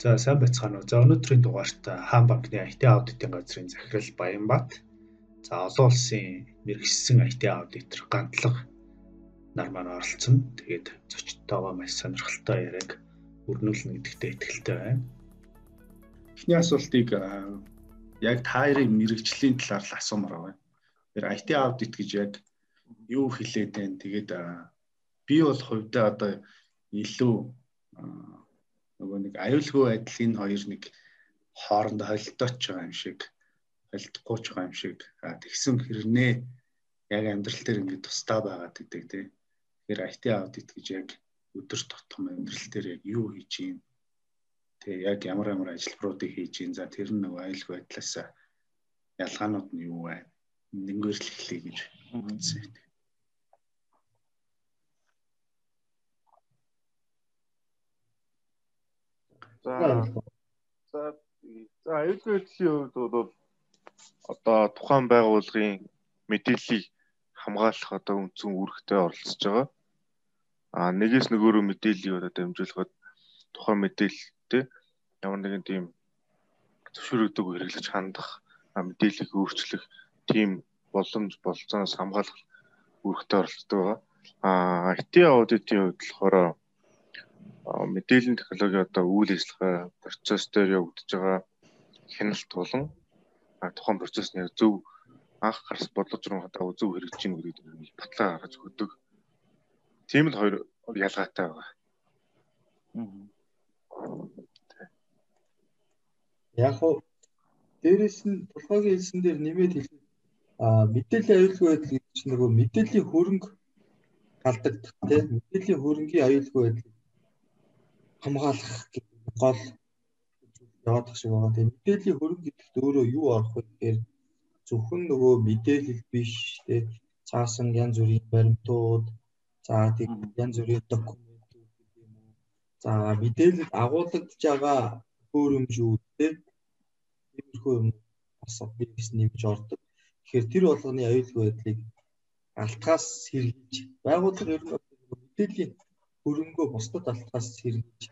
За сайн байцгаана уу. За өнөөдрийн дугаарт хаан банкны IT аудитын газрын захирал Баянбат за олон улсын мэрэгчсэн IT аудитор гантлага нар маань оролцсон. Тэгээд зочдтойгоо маш сонирхолтой яриаг өрнүүлнэ гэдэгтээ итгэлтэй байна. Эхний асуултыг яг та хоёрын мэрэгжлийн талаар л асуумаар байна. Тэр IT аудит гэж яг юу хэлээд байна? Тэгээд би бол хувьдаа одоо илүү нөгөө нэг аюулгүй байдал энэ хоёр нэг хоорондоо холилдооч байгаа юм шиг холилдохгүй ч байгаа юм шиг тэгсэн хэрнээ яг амьдрал дээр ингэ тусдаа байгаад гэдэг тийм. Тэгэхээр IT аудит гэж яг өдөр тутам амьдрал дээр яг юу хийж юм тэгээ яг ямар ямар ажиллбаруудыг хийж юм за тэр нь нөгөө аюулгүй байдлаас ялгаанууд нь юу вэ? Нэмгэрл эхлэе гэж үзсэн. За за за аюулгүй байдлын хувьд бол одоо тухайн байгууллагын мэдээллийг хамгаалах одоо үндсэн үүрэгтэй оролцож байгаа. А нэгээс нөгөөрөө мэдээллийг одоо дамжуулахад тухайн мэдээлэлтэй ямар нэгэн тийм зөвшөөрөгдөг хэрэглэж хандах мэдээллийг өөрчлөх тийм боломж болцооноос хамгаалах үүрэгтэй оролцдог байгаа. А IT аудитын хувьд болохоор мэдээллийн технологи одоо үйл ажиллагаа процесс дээр явагдаж байгаа хяналт болон тухайн процессны зөв анх гарс бодлого журам хадаа зөв хэрэгжиж гин гэдэг нь батлаа гаргаж өгдөг. Тийм л хоёр ялгаатай байгаа. Яг хоо дээрэс нь толгойн хэлсэн дээр нэмээд хэлэх а мэдээллийн аюулгүй байдал чинь нөгөө мэдээллийн хөрөнгө алдагдах тийм мэдээллийн хөрөнгийн аюулгүй байдал хамгаалах гэдэг гол яваад тах шиг байгаа. Тэгээ мэдээллийн хөрөнгө гэдэгт өөрөө юу орох вэ гэхээр зөвхөн нөгөө мэдээлэл биш те цаасан янз бүрийн баримтууд за тэг янз бүрийн документууд гэдэг юм уу. За мэдээлэл агуулгадж байгаа хөрөмжүүд те тиймэрхүү юм бас бизнес нэмж ордог. Тэгэхээр тэр болгоны аюулгүй байдлыг алтгаас сэргийж байгууллага ер нь мэдээллийн хөрөнгөө бусдад алтгаас сэргийж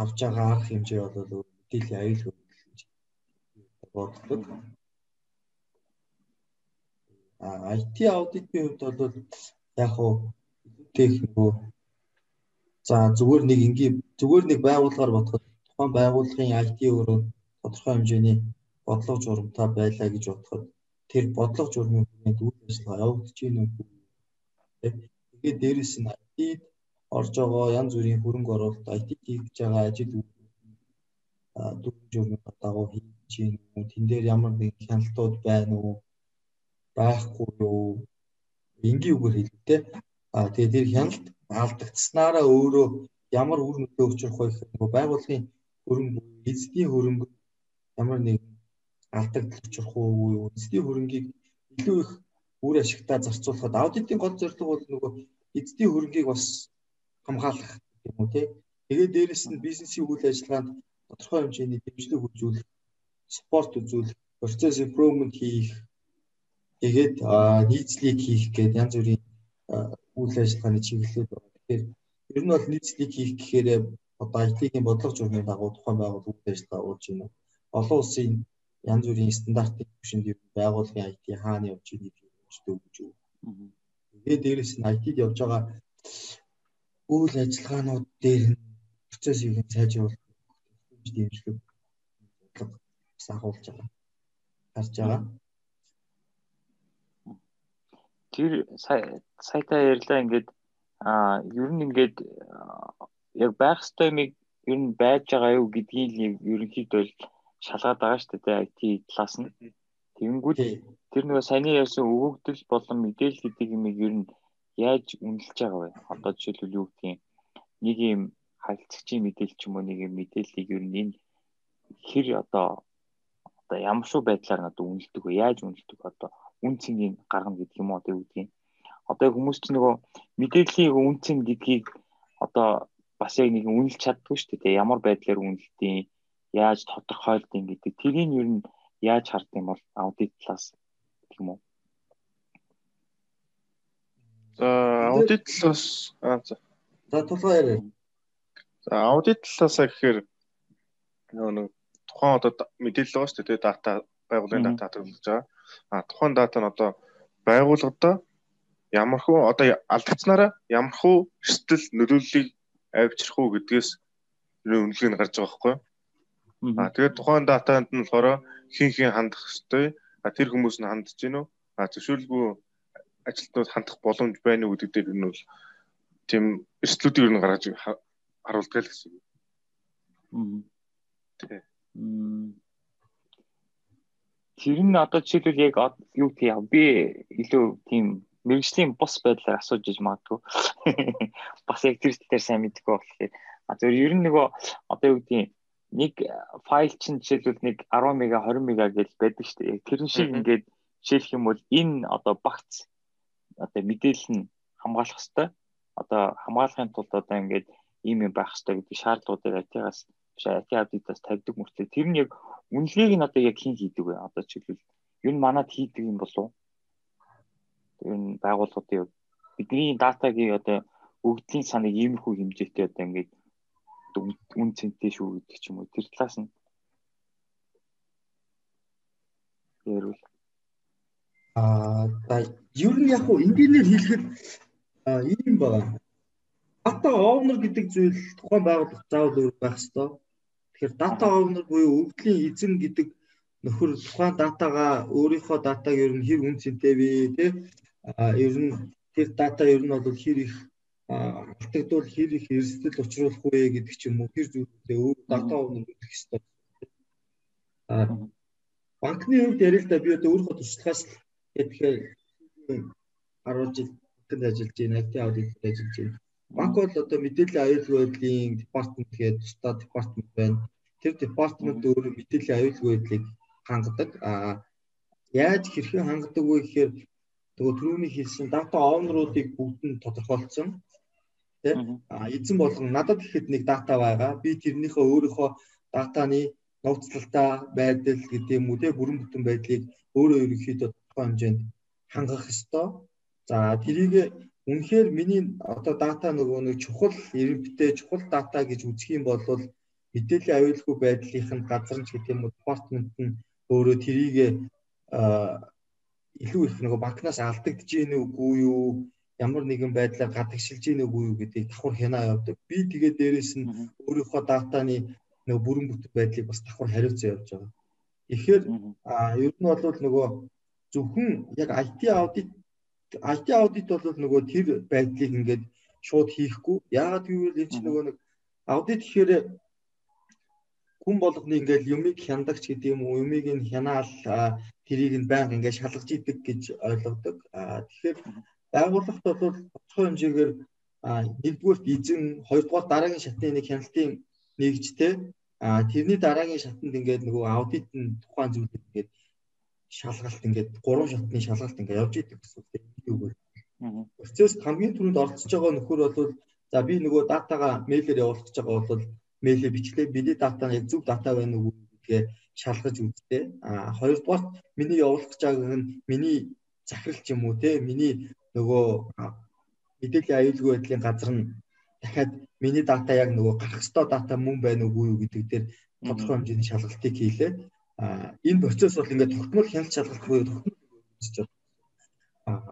авж байгаа арга хэмжээ бол мэдээллийн байдал гэж боддог. А IT аудитын хувьд бол яг хуу техникөө за зүгээр нэг ингийн зүгээр нэг байгууллагаар бодоход тухайн байгууллагын IT өөрөө тодорхой хэмжээний бодлого журамтай байлаа гэж бодоход тэр бодлого журмын үйл ажиллагаа явагдаж байна уу? Тэгээд дээрэс нь IT-д орж байгаа янз бүрийн хөрөнгө оруулалт IT хийж байгаа ажил журмын дагуу хийж гин үү? Тэн дээр ямар нэг хяналтууд байна уу? Байхгүй юу? Энгийн үгээр хэлбэтэй. А тэгээд тэр хяналт алдагдсанараа өөрөө ямар үр нөлөө учрах вэ гэхээр нөгөө байгууллагын хөрөнгө эзний хөрөнгө ямар нэг алдагдал учрах уу? Эзний хөрөнгийг илүү их үр ашигтаа зарцуулахад аудитын гол зорилго бол нөгөө эзний хөрөнгийг бас хамгаалах юм уу тий. Тэгээд дээрэс нь бизнесийн үйл ажиллагаанд тодорхой хэмжээний дэмжлэг үзүүлэх, спорт үзүүлэх, процесс improvement хийх, тэгээд нийцлийг хийх гэдэг янз бүрийн үйл ажиллагааны чиглэлүүд байна. Тэгэхээр ер нь бол нийцлийг хийх гэхээр одоо IT-ийн бодлого журмын дагуу тухайн байгууллага үйл ажиллагаа явуулж байна. Олон улсын янз бүрийн стандартын түвшинд байгууллагын IT хаана явж байгааг хэлждэг гэж үү. Тэгээд дээрэс нь IT-д явж байгаа үйл ажиллагаанууд дээр нь процессыг сайжруулах дэмжлэг бодлого сахуулж байгаа. Харж байгаа. Тэр сайтаа ярьлаа ингээд а ер нь ингээд яг байх ёстоймыг ер нь байж байгаа юу гэдгийг ерөнхийдөө шалгаад байгаа шүү дээ IT талаас нь. Тэгэнгүүт тэр нөгөө саяны ярьсан өгөгдөл болон мэдээлэл гэдэг юм ер нь яаж үнэлж байгаа вэ? Одоо жишээлбэл юу гэдгийг нэг юм харилцагчийн мэдээлэл ч юм уу нэг юм мэдээллийг ер нь энэ хэр одоо одоо ямар шүү байдлаар одоо үнэлдэг вэ? Яаж үнэлдэг одоо үн цэнгийг гаргана гэдэг юм уу юу гэдгийг. Одоо хүмүүс ч нөгөө мэдээллийн үн цэн гэдгийг одоо бас яг нэг үнэлж чаддгүй шүү дээ. Ямар байдлаар үнэлдэг, яаж тодорхойлдог гэдэг. Тэрийг ер нь яаж хардсан юм бол аудит талаас гэх юм уу? За аудит талаас аа за. За тулгаа яриа. За аудит талаасаа гэхээр нөгөө нэг тухайн одоо мэдээлэл байгаа шүү дээ дата байгууллагын дата төлөвлөж байгаа. А тухайн дата нь одоо байгууллагада ямархуу одоо алдагцнараа ямархуу эрсдэл нөлөөллийг авчрах уу гэдгээс үнэлгээ нь гарч байгаа байхгүй юу? А тэгээд тухайн датанд нь болохоор хин хин хандах хэвтэй. А тэр хүмүүс нь хандж гинөө. А зөвшөөрлгүй ажилтнууд хандах боломж байна уу гэдэг дээр нь бол тийм эрсдлүүдийг ер нь гаргаж харуулдаг л гэсэн. Тэг. Тэр нь одоо жишээлбэл яг юу юм би илүү тийм мэрэгжлийн бус байдлаар асууж иж магадгүй. Бас яг тэр дээр сайн мэдгүй болохоор а зөв ер нь нөгөө одоо юу гэдэг нэг файл чинь жишээлбэл нэг 10 мега 20 мега гэж байдаг шүү дээ. Тэр шиг ингээд жишээлх юм бол энэ одоо багц одоо мэдээлэл нь хамгаалах хэвээр одоо хамгаалахын тулд одоо ингээд ийм юм байх хэвээр гэдэг шаардлагуудыг IT-гаас биш IT аудитаас тавьдаг мөртлөө тэр нь яг үнэлгээг нь одоо яг хэн хийдэг вэ? Одоо жишээлбэл юу нь манад хийдэг юм болов уу? Тэр нь байгууллагуудын бидний датагийн одоо өгдлийн саныг иймэрхүү хэмжээтэй одоо ингээд үн цэнтэй шүү гэдэг ч юм уу тэр талаас нь ярил аа ер нь яг уу энгийнээр хэлэхэд ийм байна. Data owner гэдэг зүйл тухайн байгууллага заавал өөр байх ёстой. Тэгэхээр data owner буюу өвдлийн эзэн гэдэг нөхөр тухайн датагаа өөрийнхөө датаг ер нь хэр үн цэнтэй вэ те а ер нь тэр дата ер нь бол хэр их алдагдвал хэр их эрсдэл учруулах вэ гэдэг ч юм уу тэр зүйлээ өөр дата өвнө мэдэх хэрэгтэй. А банкны хувьд ярил л да би одоо өөрөө туршлагаас тэгэхээр 10 жил банкнд ажиллаж байна, IT аудитод ажиллаж байна. Банк бол одоо мэдээллийн аюулгүй байдлын департамент гэдэг тусдаа департамент байна. Тэр департамент өөрөө мэдээллийн аюулгүй байдлыг хангадаг. А яаж хэрхэн хангадаг вэ гэхээр нөгөө түрүүний хэлсэн дата оонруудыг бүгд нь тодорхойлцсон тий? Эзэн болгон надад ихэд нэг дата байгаа. Би тэрнийхээ өөрийнхөө датаны нууцлалтай байдал гэдэг юм уу тий бүрэн бүтэн байдлыг өөрөө ерөнхийдөө тодорхой хэмжээнд хангах ёстой. За тэрийг үнэхээр миний одоо дата нөгөө нэг чухал эренбтэй чухал дата гэж үзэх юм бол мэдээллийн аюулгүй байдлынх нь газар нь гэдэг юм уу департамент нь өөрөө тэрийг илүү их нөгөө банкнаас алдагдж гин үгүй юу ямар нэгэн байдлаар гадагшилж ийн үгүй юу гэдгийг давхар хянаа явдаг. Би тэгээд дээрэс нь өөрийнхөө датаны нөгөө бүрэн бүтэн байдлыг бас давхар хариуцсан явж байгаа. Тэгэхээр ер нь бол нөгөө зөвхөн яг IT аудит IT аудит бол нөгөө тэр байдлыг ингээд шууд хийхгүй. Яагаад гэвэл энэ чинь нөгөө нэг аудит гэхээр хүн болгоны ингээд юмыг хяндагч гэдэг юм уу юмыг нь хянаал тэрийг нь байнга ингээд шалгаж идэг гэж ойлгодог. Тэгэхээр байгууллагт бол тодорхой хэмжээгээр нэгдүгürt эзэн хоёрдугаар дараагийн шатны нэг хяналтын нэгжтэй тэрний дараагийн шатанд ингээд нөгөө аудит нь тухайн зүйлийг ингээд шалгалт ингээд гурван шатны шалгалт ингээд явж идэг гэсэн үг юм. Процесс хамгийн түрүүнд оролцож байгаа нөхөр бол за би нөгөө датагаа мэйлээр явуулах гэж байгаа бол мэйлээ бичлээ бидний дата нь яг зөв дата байна уу гэдгээ шалгаж үзтээ. А хоёрдугаар миний явуулах гэж байгааг нь миний захирал ч юм уу те миний нөгөө мэдээллийн аюулгүй байдлын газар нь дахиад миний дата яг нөгөө гарах ёстой дата мөн байна уугүй юу гэдэг дээр тодорхой хэмжээний шалгалтыг хийлээ. А энэ процесс бол ингээд тогтмол хяналт шалгалт буюу тогтмол хийж байна.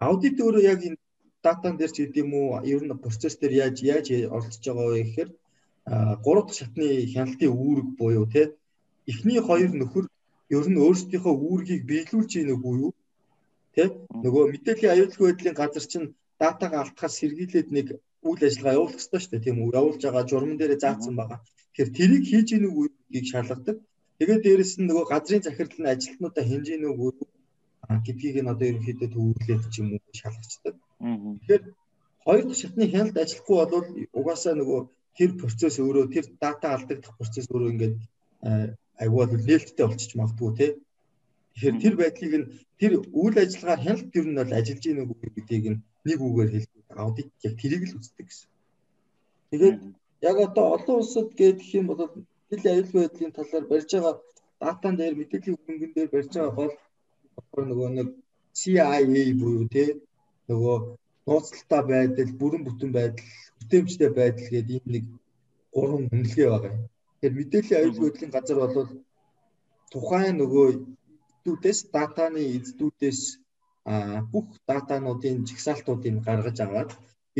Аудит өөрөө яг энэ датан дээр ч гэдэг юм уу ер нь процесс дээр яаж яаж оролцож байгаа вэ гэхээр гурав дахь шатны хяналтын үүрэг буюу те эхний хоёр нөхөр ер нь өөрсдийнхөө үүргийг биелүүлж ийн үгүй юу Тэ нөгөө мэдээллийн аюулгүй байдлын газар чинь датагаа алдахаас сэргийлээд нэг үйл ажиллагаа явуулах ёстой шүү дээ. Тийм үү явуулж байгаа журман дээрээ заасан байгаа. Тэгэхээр тэрийг хийж ийн үгийг шалгадаг. Тэгээд дээрэс нь нөгөө газрын захирал нь ажилтнуудаа хэмжээ ийн үг гэдгийг нь одоо ерөнхийдөө төвлөрүүлээд ч юм уу шалгацдаг. Тэгэхээр хоёр дахь шатны хяналт ажиллахгүй бол угаасаа нөгөө тэр процесс өөрөө тэр дата алдагдах процесс өөрөө ингээд айгуул нээлттэй болчих магадгүй тийм Тэгэхээр тэр байдлыг нь тэр үйл ажиллагаар хяналт төр нь бол ажиллаж ийн үгүй гэдгийг нь нэг үгээр хэлбэл аудит яг тэрийг л үздэг гэсэн. Тэгээд яг одоо олон улсад гэдэг юм бол мэдээллийн аюулгүй байдлын талаар барьж байгаа датан дээр мэдээллийн хөнгөн дээр барьж байгаа гол нөгөө нэг CIA буюу те нөгөө нууцлалтай байдал, бүрэн бүтэн байдал, бүтээмжтэй байдал гэдэг ийм нэг гурван үнэлгээ байгаа. Тэгэхээр мэдээллийн аюулгүй байдлын газар бол тухайн нөгөө эздүүдээс датаны эздүүдээс бүх датануудын жигсаалтуудыг гаргаж аваад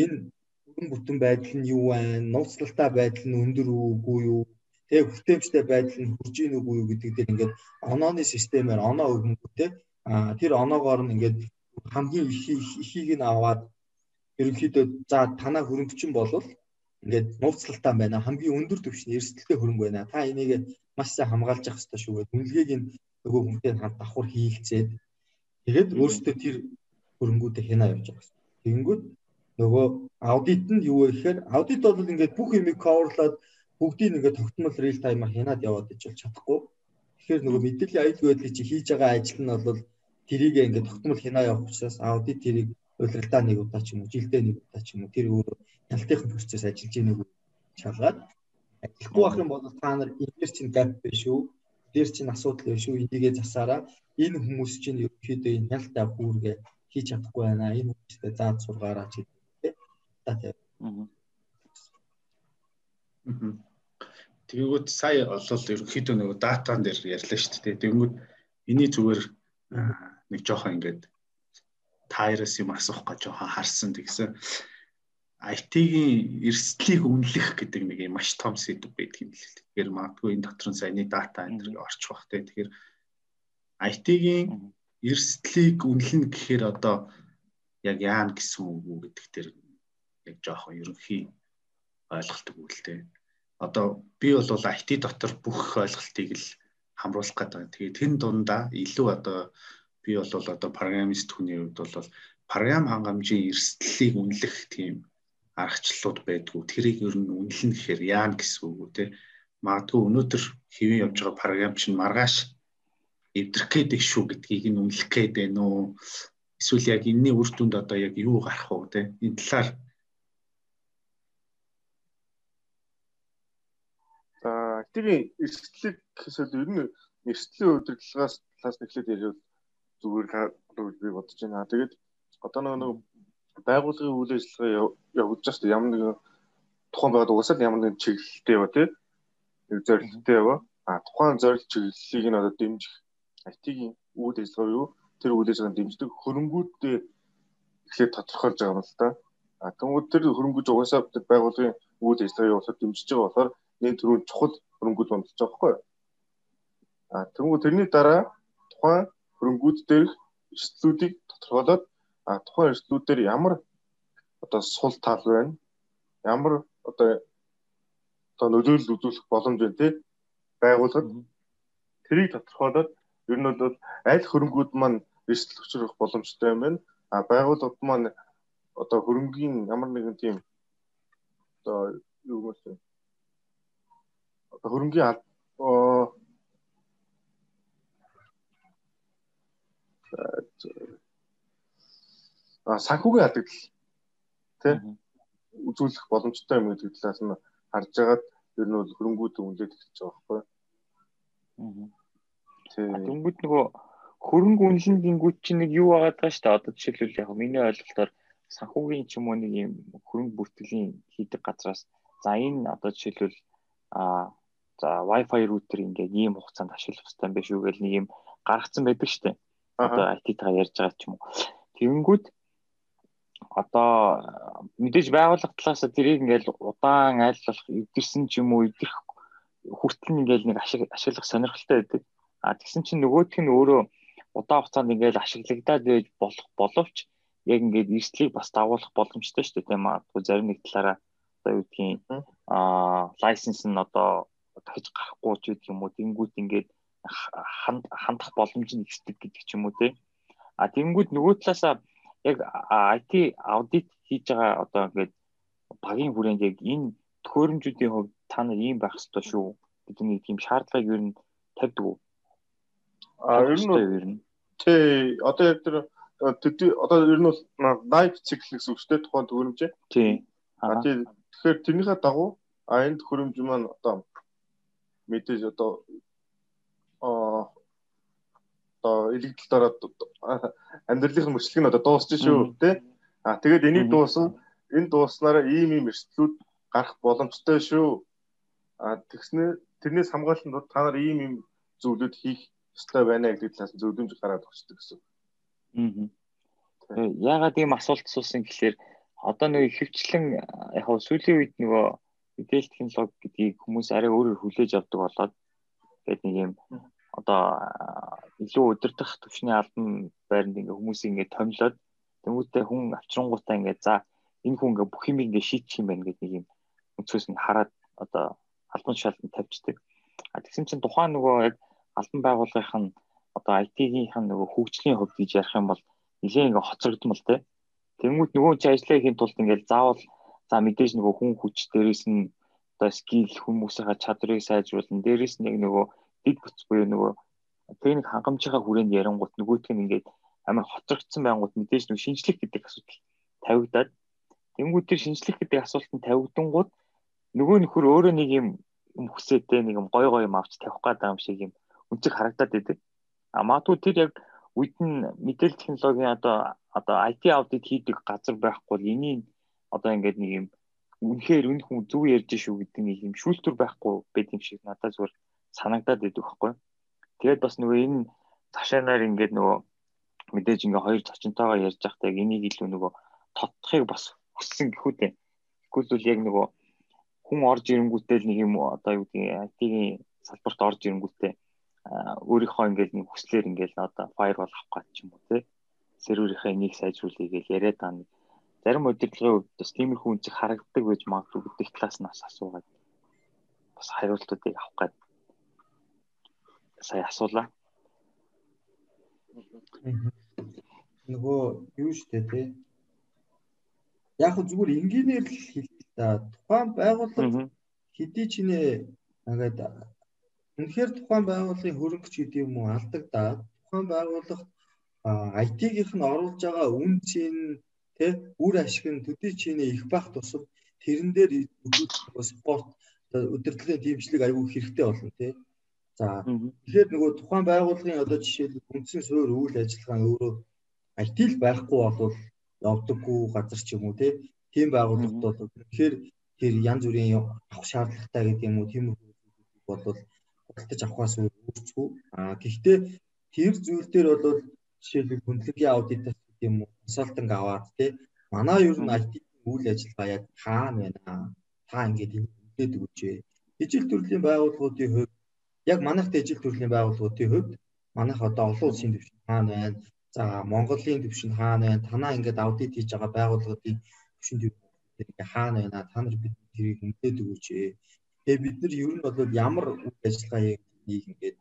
энэ бүрэн бүтэн байдал нь юу вэ? Нууцлалтай байдал нь өндөр үгүй юу? Тэгээ хүртээмжтэй байдал нь хүрж ийн үгүй юу гэдэг дээр ингээд онооны системээр оноо өгөнгөтэй тэр оноогоор нь ингээд хамгийн ихийг нь аваад ерөнхийдөө за танаа хөрөнгөчин болвол ингээд нууцлалтай байна. Хамгийн өндөр түвшний эрсдэлтэй хөрөнгө байна. Та энийг маш сайн хамгаалж явах хэрэгтэй шүү гэдэг. Үнэлгээг нь нөгөө хүнтэй хамт давхар хийгцээд тэгээд өөрөөсөө тэр хөрөнгүүдээ хянаа явж байгаа хэрэгтэй. Тэгэнгүүт нөгөө аудит нь юу вэ гэхээр аудит бол ингээд бүх юмыг coverлаад бүгдийг ингээд тогтмол real time-аар хянаад яваад иж бол чадахгүй. Тэгэхээр нөгөө мэдээллийн аюулгүй байдлыг чи хийж байгаа ажил нь бол тэрийг ингээд тогтмол хянаа явах учраас аудит тэрийг удирдлагаа нэг удаа ч юм уу жилдээ нэг удаа ч юм уу тэр өөр ялтынхын процесс ажиллаж ийнэг шалгаад ажиллахгүй байх юм бол та нар чинь gap биш үү? Дээр чинь асуудал биш үү? Энийгээ засаараа энэ хүмүүс чинь ерөөхдөө энэ ялтаа бүргээ хийж чадахгүй байна. Энэ хүмүүстэй заад сургаараа ч гэдэг тийм. Тэгэнгүүт сая олол ерөнхийдөө нөгөө датан дээр ярьлаа шүү дээ. Тэгэнгүүт эний зүгээр нэг жоохон ингээд тайраас юм асуух гэж жоохон харсан тэгсэн. IT-ийн эрсдлийг үнэлэх гэдэг нэг юм маш том сэдв байдаг юм л. Тэгэхээр магадгүй энэ дотор нь саяны дата энэ орчих бах те. Тэгэхээр IT-ийн эрсдлийг үнэлнэ гэхээр одоо яг яана гэсэн үг үү гэдэг дээр яг жоохон ерөнхий ойлголт өгвөлтэй. Одоо би бол IT дотор бүх ойлголтыг л хамруулах гэдэг. Тэгээд тэн дундаа илүү одоо би бол одоо программист хүний хувьд бол програм хангамжийн эрсдлийг үнэлэх тийм аргачлалууд байдгүй. Тэрийг ер нь үнэлнэ гэхээр яана гэсэн үг үү те. Магадгүй өнөөдөр хэвэн явж байгаа програм чинь маргааш эвдрэх гэдэг шүү гэдгийг нь үнэлэх гээд байна уу? Эсвэл яг энэний үр дүнд одоо яг юу гарах уу те. Энэ талаар За тэрийн эрсдлийг гэсэл ер нь эрсдлийн удирдлагаас талаас нэхлээд ярил зүгээр би бодож байна. Тэгээд одоо нэг байгууллагын үйл ажиллагаа явуулж байгаа шүү ямар нэгэн тухайн байгаад угсаад ямар нэгэн чиглэлтэй ява тий? Нэг зорилттой ява а тухайн зорилт чиглэлийг нь одоо дэмжих IT-ийн үйл ажиллагаа юу? Тэр үйл ажиллагааг дэмждэг хөрөнгүүдтэй эхлээд тодорхойлж байгаа юм л да а тэгвэл тэр хөрөнгөж угаасаа байгууллагын үйл ажиллагаа явуулахад дэмжиж байгаа болохоор нэг төрлийн чухал хөрөнгүүд бондолж байгаа байхгүй а тэгвэл тэрний дараа тухайн хөрөнгүүд дээрх эрсдлүүдийг тодорхойлоод а тухайн эрсдлүүдээр ямар одоо сул тал байна? Ямар одоо одоо нөлөөлөл үзүүлэх боломж байна тий байгууллагад тэрийг тодорхойлоод ер нь бол аль хөрөнгүүд маань эрсдэл учрах боломжтой юм байна? А байгууллагад маань одоо хөрөнгийн ямар нэгэн тийм одоо юу гэмээс одоо хөрөнгийн а санхүүгийн алдагдал тий үзүүлэх боломжтой юм гэдэг талаас нь харж агаад ер нь бол хөрөнгүүд үнэлээд эхэлж байгаа байхгүй. Аа. Тэнгүүд нөгөө хөрөнгө үнэлэн гингүүд чинь нэг юу байгаа даа шүү дээ. Одоо жишээлбэл яг миний ойлголтоор санхүүгийн ч юм уу нэг юм хөрөнгө бүртгэлийн хийдэг газраас за энэ одоо жишээлбэл а за Wi-Fi router ингээд ийм хугацаанд ашиглах хэрэгтэй юм биш үү гэл нэг юм гаргацсан байдаг шүү дээ одоо IT-тагаа ярьж байгаа ч юм уу. Тэгэнгүүт одоо мэдээж байгууллага талаас тэрийг ингээл удаан айллах эвдэрсэн ч юм уу эвдэрх хүртэл ингээл нэг ашиглах сонирхолтой байдаг. А тэгсэн чинь нөгөөх нь өөрөө удаан хугацаанд ингээл ашиглагдаад байж болох боловч яг ингээд эрсдлийг бас дагуулах боломжтой шүү дээ тийм аа. Зарим нэг талаараа одоо юу гэдгийг аа лайсенс нь одоо дахиж гарахгүй ч гэдэг юм уу. Тэнгүүд ингээд хандах боломж нь ихсдэг гэдэг ч юм уу те. А тэгэнгүүт нөгөө талаасаа яг IT аудит хийж байгаа одоо ингээд багийн хүрээнд яг энэ төхөөрөмжүүдийн хувьд та нар ийм байх ёстой шүү нэг тийм шаардлагыг ер нь тавьдаг уу? А ер нь ер нь тий одоо яг тэр одоо ер нь бол life cycle гэсэн үг шүү дээ тухайн төхөөрөмжөө. Тий. А тий тэгэхээр тэрнийхээ дагуу а энэ төхөөрөмж маань одоо мэдээж одоо илэгдэл дараад амьдралын мөчлөг нь одоо дуусчих шүү тий. А тэгээд энийг дуусан энэ дууснараа ийм ийм эрсдлүүд гарах боломжтой шүү А тэгснээр тэрнээс хамгаалалтанд та нар ийм ийм зүйлүүд хийх ёстой байна гэдэг талаас нь зөвлөмж гараад өгчдөг гэсэн. Аа. Яагаад ийм асуулт асуусан гэхээр одоо нэг хөвчлэн яг хав сүүлийн үед нөгөө мэдээлэл технологи гэдгийг хүмүүс арай өөрөөр хүлээж авдаг болоод тэгээд нэг юм одоо илүү өдөртөх төвшний албан байранд ингээ хүмүүсийг ингээ томилоод тэмүүтээ хүн авчрангуудаа ингээ за энэ хүн ингээ бүх юм ингээ шийдчих юм байна гэдэг нэг юм өнцгөөс нь хараад одоо албан шалгалт тавьждаг. А тэгсэн чинь тухайн нөгөө яг албан байгууллагынх нь одоо IT-ийнх нь нөгөө хөгжлийн хувьд гэж ярих юм бол нэлээд ингээ хоцрогдмол те. Тэнгүүд нөгөө чи ажиллаа хийх тулд ингээл заавал за мэдээж нөгөө хүн хүч дээрээс нь одоо скил хүмүүсийнхаа чадрыг сайжруулна. Дээрээс нэг нөгөө бүц буюу нөгөө техник хангамжийнхаа хүрээнд ярангуут нөгөөтг нь ингээд амар хоцрогдсон байнгут мэдээж нөгөө шинжлэх гэдэг асуудал тавигдаад тэнгууд тэр шинжлэх гэдэг асуултанд тавигдангууд нөгөө нөхөр өөрөө нэг юм хүсээтэй нэг юм гой гой юм авч тавих гэдэг юм шиг юм өнцөг харагдаад байдаг. А магадгүй тэр яг үед нь мэдээлэл технологийн одоо одоо IT аудит хийдэг газар байхгүй энийг одоо ингээд нэг юм үнэхээр үн хүн зөв ярьж шүү гэдэг нэг юм шүүлтүр байхгүй байд юм шиг надад зүгээр санагдаад байдаг байхгүй. Тэгээд бас нөгөө энэ цашаанаар ингээд нөгөө мэдээж ингээ хоёр зочинтойгоо ярьж байхдаа энийг илүү нөгөө тодтохыг бас хүссэн гэхүүдээ. Тэгвэл яг нөгөө хүн орж ирэнгүүтэл нэг юм одоо юу гэдгийг IT-ийн салбарт орж ирэнгүүтээ өөрийнхөө ингээд нэг хүслээр ингээд одоо firewall авах гэж юм уу те. Серверийнхээ энийг сайжруулъя гэж яриад байгаа. Зарим удирдлагын хувьд бас тиймэрхүү үнцэг харагддаг байж магадгүй гэдэг талаас нь бас асуугаад бас хариултуудыг авах гэдэг сая асуулаа. Нөгөө юу штэ тий. Яг хөө зүгээр энгийнээр л хэлэх та тухайн байгууллага хэдий ч нэ ингээд үнэхээр тухайн байгууллагын хөрөнгөч гэдэг юм уу алдагдаад тухайн байгууллага IT-гийнх нь оруулж байгаа үн цэн тий үр ашиг нь төдий чинээ их байх тусам тэрэн дээр спорт өдөртлөгийн дэмжлэг аягүй хэрэгтэй болно тий За тэгэхээр нөгөө тухайн байгууллагын одоо жишээлбэл үндсэн суурь үйл ажиллагаа өөрөө IT л байхгүй бол явдаггүй газар ч юм уу тийм байгууллагад бол тэгэхээр тэр янз бүрийн авах шаардлагатай гэдэг юм уу тийм бол худалдаж авахаас өөрчлөхгүй. Аа гэхдээ тэр зүйл дээр бол жишээлбэл хөндлөгийн аудитаас гэдэг юм уу консалтинг аваад тий манай ер нь IT үйл ажиллагаа яг хаана байна? Та ингээд хэлээд өгөөч. Ижил төрлийн байгууллагуудын хувьд яг манайх дэжил төрлийн байгууллагуудын хувьд манайх одоо олон улсын төвшин хаана байна? За Монголын төвшин хаана байна? Танаа ингээд аудит хийж байгаа байгууллагуудын төвшин ингээ хаана байна? Та нар бид тэрийг мэдээд өгөөч. Тэгээ бид нар ер нь бол ямар үйл ажиллагааг нэг ингээд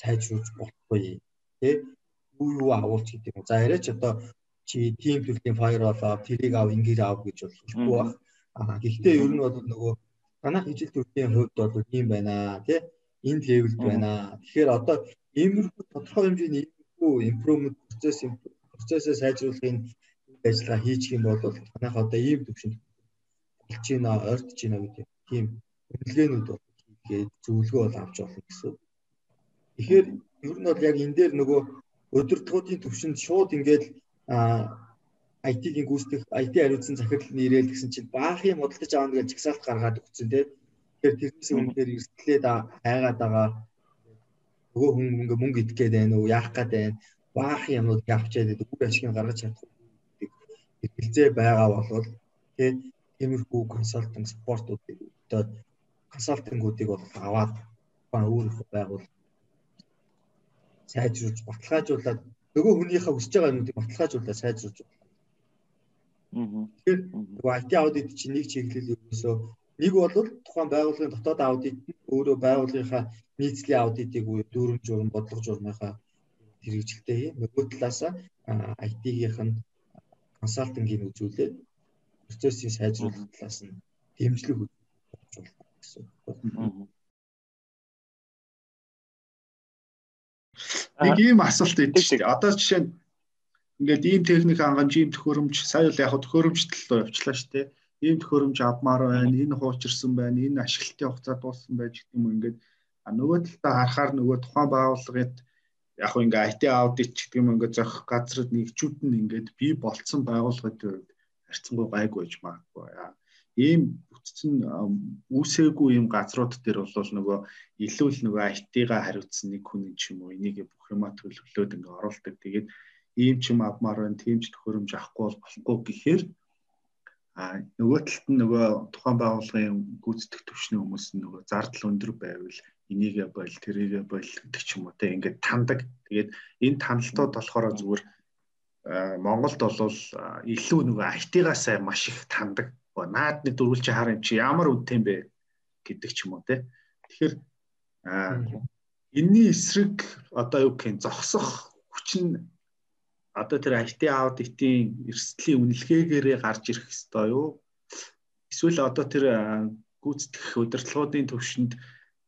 сайжруулж болохгүй тэ юу юу агуулж гэдэг юм. За яриач одоо чи тим төрлийн firewall аа тэрийг ав ингээд ав гэж болохгүй баг. Аа гэхдээ ер нь бол нөгөө танах ижил төрлийн хувьд бол ийм байна тий энэ левелд байна. Тэгэхээр одоо иймэрхүү тодорхой хэмжээний иймэрхүү improvement процесс процессыг сайжруулахын ажиллагаа хийчих юм бол танайх одоо ийм төвшөнд болж байна, ойртож байна гэдэг тийм үнэлгээнүүд бол хийгээд зөвлөгөө бол авч болно гэсэн. Тэгэхээр ер нь бол яг энэ дээр нөгөө өдөртгүүдийн төвшөнд шууд ингээд IT-ийн гүйцэтгэх IT хариуцсан захирал нэрэл гэсэн чинь баах юм бодлож аавна гэж жагсаалт гаргаад өгсөн тийм Тэгэхээр тэрнээс өмнөөр эрсдлээд хайгаад байгаа нөгөө хүн ингээ мөнгө идэх гээд байна уу, яах гээд байна. Баах юмнууд явчаад байдаг. Үр ашиг гаргаж чадахгүй хэлцээ байгаа болвол тий тиймэрхүү консалтинг спортуудыг одоо консалтингуудыг бол аваад баа өөрийнхөө байгуул сайжруулж баталгаажуулаад нөгөө хүнийхээ хүсэж байгаа юмнуудыг баталгаажуулаад сайжруулж байна. Тэгэхээр IT аудит чинь нэг чиглэл ерөөсөө Нэг бол тухайн байгууллагын дотоод аудит өөрөө байгууллагынхаа нийцлийн аудитыг буюу дүүрэн журам, бодлого журмынхаа хэрэгжилтэй юм. Нөгөө талаас IT-гийнх нь консалтингийн үзүүлээд процессын сайжруулах талаас нь дэмжлэг үзүүлж болно гэсэн үг. Нэг ийм асуулт дээ. Одоо жишээ нь ингээд ийм техник хангамж, ийм төхөөрөмж, сая л яг төхөөрөмжт л явчлаа шүү дээ ийм төхөөрөмж авмаар байна, энэ хуучирсан байна, энэ ашиглалтын хугацаа дууссан байж гэх юм ингээд нөгөө талдаа харахаар нөгөө тухайн байгууллагын яг ингээ IT аудит гэдэг юм ингээ зохих газрууд нэгжүүд нь ингээд бий болцсон байгууллагын хувьд харьцангуй гайгүй байж магадгүй. Ийм бүтцэн үүсээгүй юм газрууд дээр бол нөгөө илүү л нөгөө IT-га хариуцсан нэг хүн ч юм уу энийг бүх юмаа төлөвлөөд ингээ оруулдаг. Тэгээд ийм ч юм авмаар байна, тийм ч төхөөрөмж авахгүй бол болохгүй гэхээр а нөгөө талд нь нөгөө тухайн байгууллагын гүйцэтгэх төвшний хүмүүс нь нөгөө зардал өндөр байвал энийгээ бойл тэрийгээ бойл гэдэг ч юм уу те ингээд тандаг. Тэгээд энэ таналтууд болохоор зүгээр Монголд бол илүү нөгөө IT-гаас маш их тандаг. Наадны дөрвөлж хаар юм чи ямар үнэтэй юм бэ гэдэг ч юм уу те. Тэгэхээр энэний эсрэг одоо юу гэх юм зогсох хүч нь одоо тэр IT аудитын эрсдлийн үнэлгээгээрээ гарч ирэх ёстой юу? Эсвэл одоо тэр гүйцэтгэх удирдлагуудын төвшөнд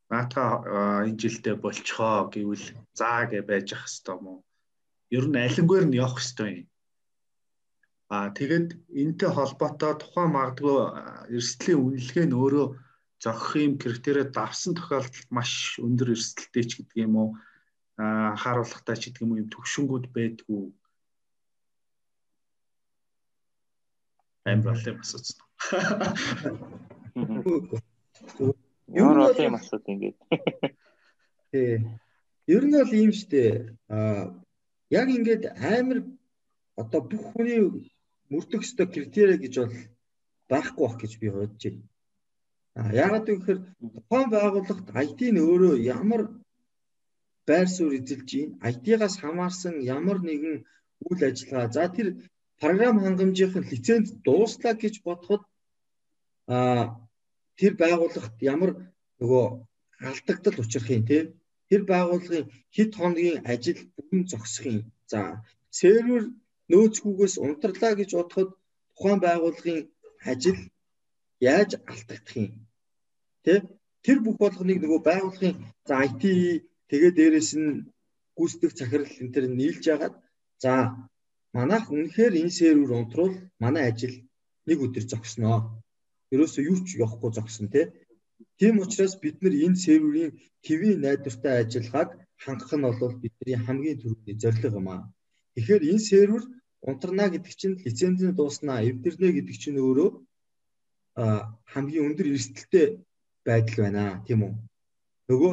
наатаа энэ жилдээ болцохоо гэвэл заа гэж байж ах хэвээр юм уу? Ер нь алингээр нь явах хэвээр юм. Аа тэгэд энэтэй холбоотой тухайн магадгүй эрсдлийн үнэлгээ нь өөрөө зохих юм критериэд давсан тохиолдолд маш өндөр эрсдэлтэй ч гэдэг юм уу? Аа анхааруулгатай ч гэдэг юм уу юм төвшингүүд байдгүй амар олон асууц. Ямар олон асууд ингэж. Тий. Ер нь бол ийм штэ. Аа яг ингээд амар одоо бүх хүний мөрдөх ёстой критерий гэж бол байхгүй бах гэж би бодож байна. А яагаад гэвэл тухайн байгууллагт IT-н өөрөө ямар байр суурь эзэлж байна? IT-гаас хамаарсан ямар нэгэн үйл ажиллагаа. За тэр програм хангамжийнх нь лиценз дууслаа гэж бодоход а тэр байгууллагт ямар нөгөө алдагдал учрах юм те? Тэр байгууллагын хэд хоногийн ажил бүрэн зогсох юм. За сервер нөөцгүйгээс унтарлаа гэж бодоход тухайн байгууллагын ажил яаж алдагдах юм? Те тэр бүх болгоныг нөгөө байгууллагын за IT тэгээ дээрэс нь гүйцэтгэх захирал энэ төр нийлж ягаад за манайх үнэхээр энэ сервер унтруул манай ажил нэг өдөр зогсноо. Ерөөсөө юу ч явахгүй зогсон тий. Тийм учраас бид нар энэ серверийн хэвийн найдвартай ажиллагааг хангах нь бол бидний хамгийн түрүүний зорилго юм аа. Тэгэхээр энэ сервер унтарна гэдэг чинь лицензийн дууснаа эвдэрнэ гэдэг чинь өөрөө хамгийн өндөр эрсдэлтэй байдал байна тийм үү. Нөгөө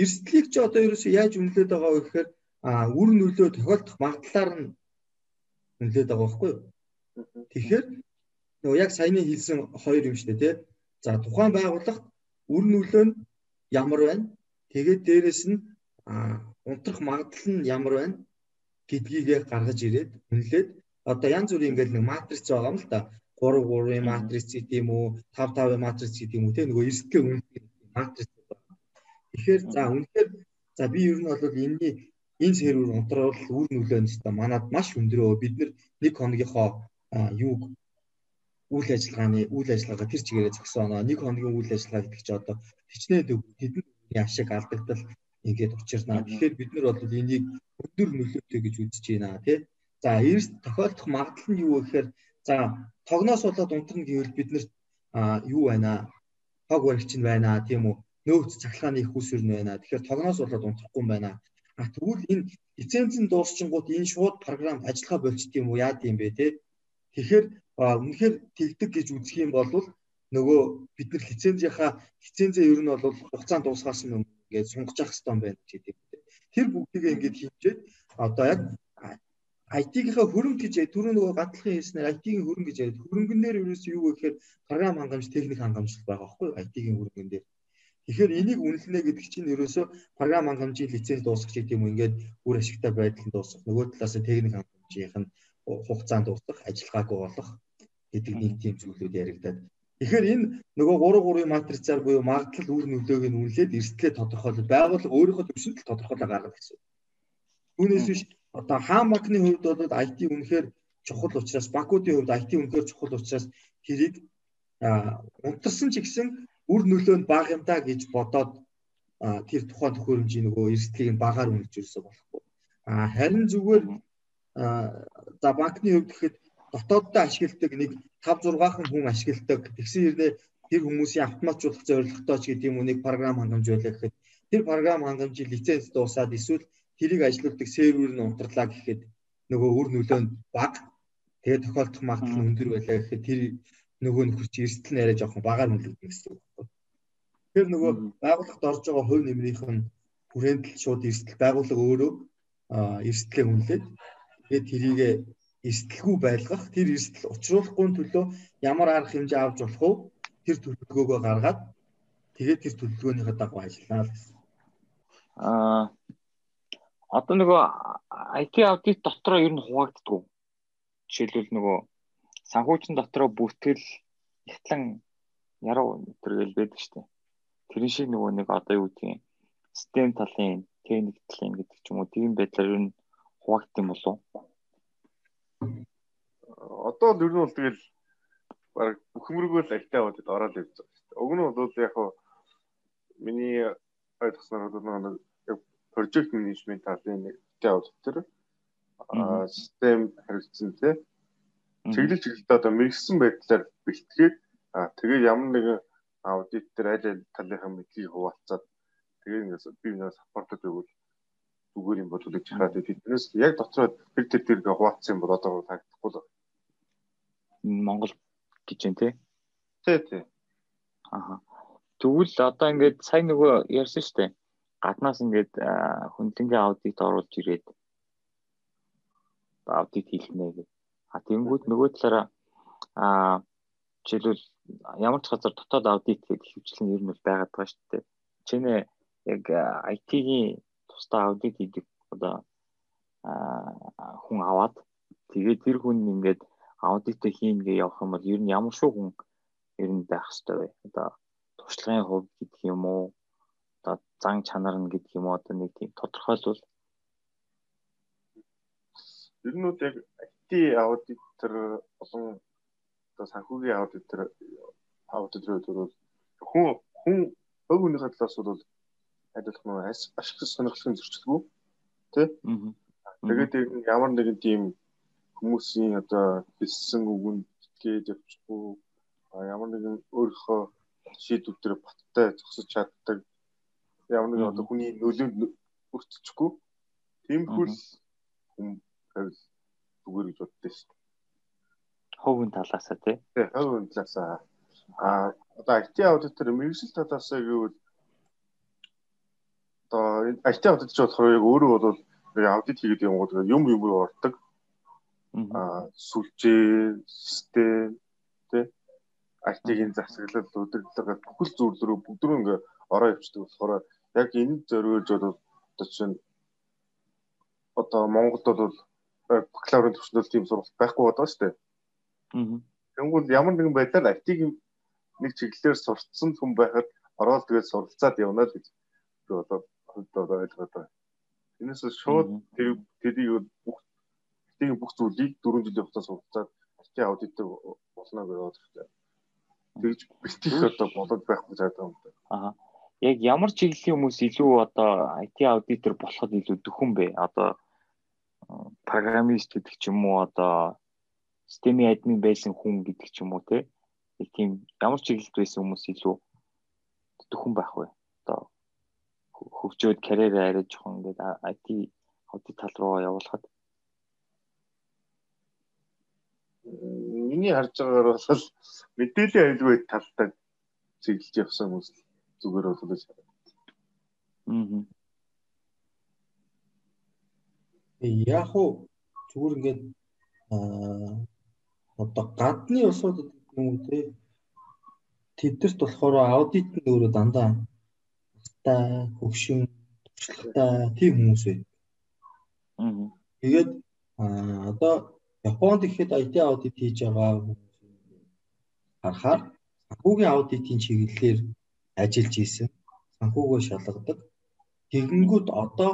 эрсдлийг ч одоо ерөөсөө яаж үнэлээд байгаа вэ гэхээр үр нөлөө тохиолдох магадлалаар нь үнэлээд байгаа байхгүй юу. Тэгэхээр нөгөө яг саяны хэлсэн хоёр юм шүү дээ тий. За тухайн байгууллагт үр нөлөө нь ямар байна? Тэгээд дээрэс нь унтрах магадлал нь ямар байна гэдгийгээ гаргаж ирээд үнэлээд одоо янз бүрийн ингээд нэг матриц байгаа юм л та 3 3-ын матриц гэдэг юм уу 5 5-ын матриц гэдэг юм уу те нөгөө эрсдэлээ үнэлэх матриц байна. Тэгэхээр за үнэхээр за би ер нь бол энэний энэ сервер унтраал үр нөлөө нь өстой манад маш өндрөө бид нэг хоногийнхоо юуг үйл ажиллагааны үйл ажиллагаа тэр чигээрээ зогсооно нэг хоногийн үйл ажиллагаа гэдэг чи одоо хичнээн хэдэн ашиг алдагдал ингээд учирнаа тэгэхээр бид нар бол энийг өндөр нөлөөтэй гэж үзэж байна тий. За эрс тохиолдох магадлал нь юу вэ гэхээр за тогноос болоод унтарна гэвэл бид нар юу байна? Хог баригч нь байна тийм үү? Нөөц цахилгааны их усүр нь байна. Тэгэхээр тогноос болоод унтрахгүй юм байна А тэгвэл энэ лицензийн дуусчингууд энэ шууд програм ажиллахаа болчт юм уу яад юм бэ те. Тэгэхээр үнэхээр тэгдэг гэж үзэх юм бол нөгөө бид нар лицензийнхаа лицензээ ер нь бол хугацаанд дуусгаас өмнө ингээд сунгаж хэрэгтэй юм байна гэдэг. Тэр бүгдийг ингээд хийчээд одоо яг IT-гийнхаа хөрөнгө гэж түрүү нөгөө гатлахын хэлснээр IT-ийн хөрөнгө гэж яриад хөрөнгөнээр ерөөсөө юу вэ гэхээр програм хангамж, техник хангамжлал байгаа байхгүй IT-ийн хөрөнгөн дээр. Тэгэхээр энийг үнэлнэ гэдэг чинь ерөөсөө програм хангамжийн лиценз дуусгах гэдэг юм ингээд үр ашигтай байдлын дуусгах нөгөө талаас нь техник хангамжийнх нь хугацаанд дуусгах ажиллагаагүй болох гэдэг нэг тийм зүйлүүд яригадаад Тэгэхээр энэ нөгөө 3 3-ын матрицаар буюу магадлал үр нөлөөг нь үнэлээд эрсдлээ тодорхойлол байгууллага өөрийнхөө төвшөнд тодорхойлоо гаргах гэсэн. Түүнээс биш одоо хаан банкны хувьд бол IT үнэхээр чухал учраас банкуудын хувьд IT үнэхээр чухал учраас тэрийг унтарсан ч гэсэн үр нөлөө нь бага юм да гэж бодоод тэр тухайн төхөөрөмжийн нөгөө эрсдлийг нь багаар үнэлж ирсэн болохгүй. А харин зүгээр за банкны хувьд гэхэд дотооддоо ашигладаг нэг 5 6хан хүн ашигладаг. Тэгсэн хэрнээ тэр хүмүүсийн автоматжуулах зорилготой ч гэдэг юм уу нэг програм хангамж байлаа гэхэд тэр програм хангамжийн лиценз дуусаад эсвэл тэрийг ажилуулдаг сервер нь унтарлаа гэхэд нөгөө үр нөлөө нь бага тэгээ тохиолдох магадлал нь өндөр байлаа гэхэд тэр нөгөө нөхөр чи эрсдэл нь арай жоохон багаар нөлөөлнө гэсэн үг байна. Тэгэхээр нөгөө байгууллагад орж байгаа хувь нэмрийнх нь хүрээнд л шууд эрсдэл байгууллага өөрөө эрсдлээ үнэлээд тэгээд тэрийг эрсдэлгүй байлгах тэр эрсдэл учруулахгүй төлөө ямар арга хэмжээ авч болох вэ? Тэр төлөвлөгөөгөө гаргаад тэгээд тэр төлөвлөгөөнийхөө дагуу ажиллана л гэсэн. Аа одоо нөгөө IT аудит дотроо ер нь хуваагддаг. Жишээлбэл нөгөө санхүүчин дотроо бүртгэл ихтлэн яруу төрөл байдаг дээ. Тэрэн шиг нөгөө нэг одоо юу гэдгийг систем талын, техник талын гэдэг ч юм уу тийм байдлаар ер нь хуваагдсан юм болов? Одоо л ер нь бол тэгэл баг бүхмөргөө л альтаа бодод ороод явж байгаа шүү дээ. Уг нь бол яг хаа миний ойлгосноор бол нэг project management талын нэг тэ аудит төр а систем хэрэгцсэн тий чиглэл чиглэлд одоо мэрэгсэн байдлаар бэлтгээд тэгээ ямар нэгэн аудит төр аль аль талынхаа мэдлэгийг хуваалцаад тэгээ ингээс би нэг саппортод өгвөл зүгээр юм болов уу гэж хараад тэднээс яг дотроо тэр тэр тэр хуваалцсан юм бол одоо таагдахгүй л Монгол гэж юм тий. Тий, тий. Аха. Тэгвэл одоо ингээд сайн нөгөө ярьсан шүү дээ. Гаднаас ингээд хүндлэнгийн аудит оруулж ирээд аудит хийлгэнэ гэдэг. А тэнгууд нөгөө талаараа а жишээлбэл ямар ч газар дотоод аудит гэдэг хөвчлэн ер нь байгаад байгаа шүү дээ. Чинээ яг IT-ийн тусдаа аудит хийдэг одоо хүн аваад тэгээд тэр хүн ингээд аудит хийн гэж явах юм бол ер нь ямар шүү хүн ер нь байх хэвээр вэ? Одоо туршлагын хувьд гэдэг юм уу? Одоо зан чанар нь гэдэг юм уу? Одоо нэг тийм тодорхойлвол ер нь яг IT аудитор болон одоо санхүүгийн аудитор аудиторууд бол хүн хүн өг үнийхээ талаас бол адилхан нөө ашиг сонирхлын зөрчилгүй тий. Тэгээд ямар нэгэн тийм хүмүүсийн одоо хэлсэн үгэнд итгээд явчихгүй ямар нэгэн өөрийнхөө шийдвэр дээр баттай зогсож чаддаг ямар нэгэн одоо хүний нөлөөнд өртчихгүй тиймэрхүү хүн байвал зүгээр гэж боддоо шүү. Ховын талаасаа тий. Тий, ховын талаасаа. А одоо IT аудитор мэрэгжил талаасаа гэвэл одоо IT аудитч болохоор яг өөрөө бол аудит хийгээд юм гоо юм юм ордог аа сүлжээ, систем тий IT-ийн засаглал, удирдлага бүхэл зүйл рүү бүгдрөө ингээ ороо явчихдаг болохоор яг энэ зориулж бол одоо чинь одоо Монголд бол бакалаврын төвшнөл тийм сургалт байхгүй байгаа шүү дээ. Аа. Тэнгүүл ямар нэгэн байдлаар IT-ийн нэг чиглэлээр сурцсан хүн байхад ороод тэгээд суралцаад явна л гэж би одоо хувьд ойлгоод байна. Энэс шууд тэр тэрийг бүх тийм бүх зүйлийг 4 жилийн хугацаанд суралцаад IT аудитор болно гэж бодож байна. Тэгж бэлтгэх одоо болоод байхгүй зайдаг юм байна. Аа. Яг ямар чиглэлийн хүмүүс илүү одоо IT аудитор болоход илүү дөхөн бэ? Одоо программист гэдэг ч юм уу одоо системийн админ байсан хүн гэдэг ч юм уу те. Нэг тийм ямар чиглэлд байсан хүмүүс илүү дөхөн байх вэ? Одоо хөгжөөд карьерээ арай жоохон ингээд IT аудит тал руу явуулахад миний харж байгаагаар бол мэдээллийн аюулгүй талтай чиглэж явсан хүмүүс зүгээр бол гэж харагдав. Аа. Яг уу зүгээр ингээд аа одоо гадны улсуудад юм уу те тэдэрт болохоор аудит нь өөрөө дандаа та хөгшин туршлагатай тийм хүмүүс байд. Аа. Тэгээд одоо Японд ихэд IT аудит хийж байгаа харахаар санхүүгийн аудитын чиглэлээр ажиллаж исэн. Санхүүгөө шалгадаг. Тэгэнгүүт одоо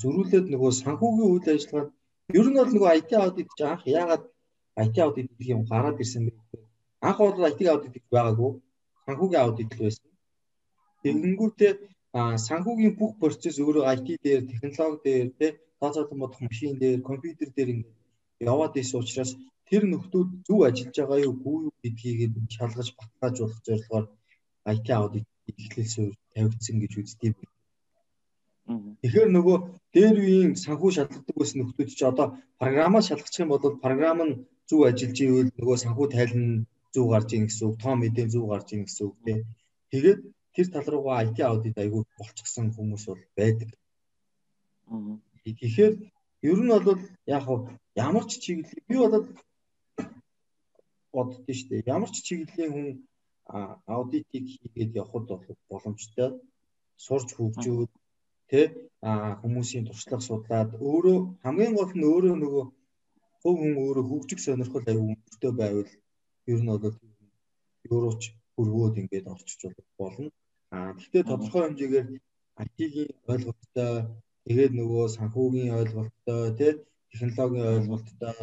зөрүүлээд нөгөө санхүүгийн үйл ажиллагаанд ер нь бол нөгөө IT аудит гэж анх яагаад IT аудит гэх юм гараад ирсэн бэ? Анх бол IT аудит гэж байгаагүй. Санхүүгийн аудит л байсан. Тэгэнгүүтээ санхүүгийн бүх процесс өөрөө IT дээр, технологи дээр, тэ тооцоолон бодох машин дээр, компьютер дээр ингээд яваад исэн учраас тэр нөхдүүд зөв ажиллаж байгаа юу үгүй юу гэдгийг шалгаж баталгааж болох зорилгоор IT аудит эхлэл суурь тавигдсан гэж үздэг юм. Тэгэхээр нөгөө дээр үеийн санхүү шалгадаг байсан нөхдүүд чи одоо програмаа шалгачих юм бол програм нь зөв ажиллаж ивэл нөгөө санхүү тайлна зөв гарч ийн гэсэн үг, тоо мэдээ зөв гарч ийн гэсэн үг тий. Тэгээд тэр тал руугаа IT аудит айгүй болчихсон хүмүүс бол байдаг. Тэгэхээр ер нь бол яг ямар ч чиглэл би бол боддөө шүү дээ. Ямар ч чиглэлийн хүн аудитыг хийгээд явхад бол боломжтой сурч хөгжөөд тэ? Хүмүүсийн туршлага судлаад өөрөө хамгийн гол нь өөрөө нөгөө хөв хүн өөрөө хөгжих сонирхол аюу өнөртэй байвал ер нь бол евроч хөргөөд ингээд орчиж болно. Аа гэхдээ тодорхой хэмжээгээр IT-ийн ойлголттой тэгээд нөгөө санхүүгийн ойлголттой тий технологийн ойлголттой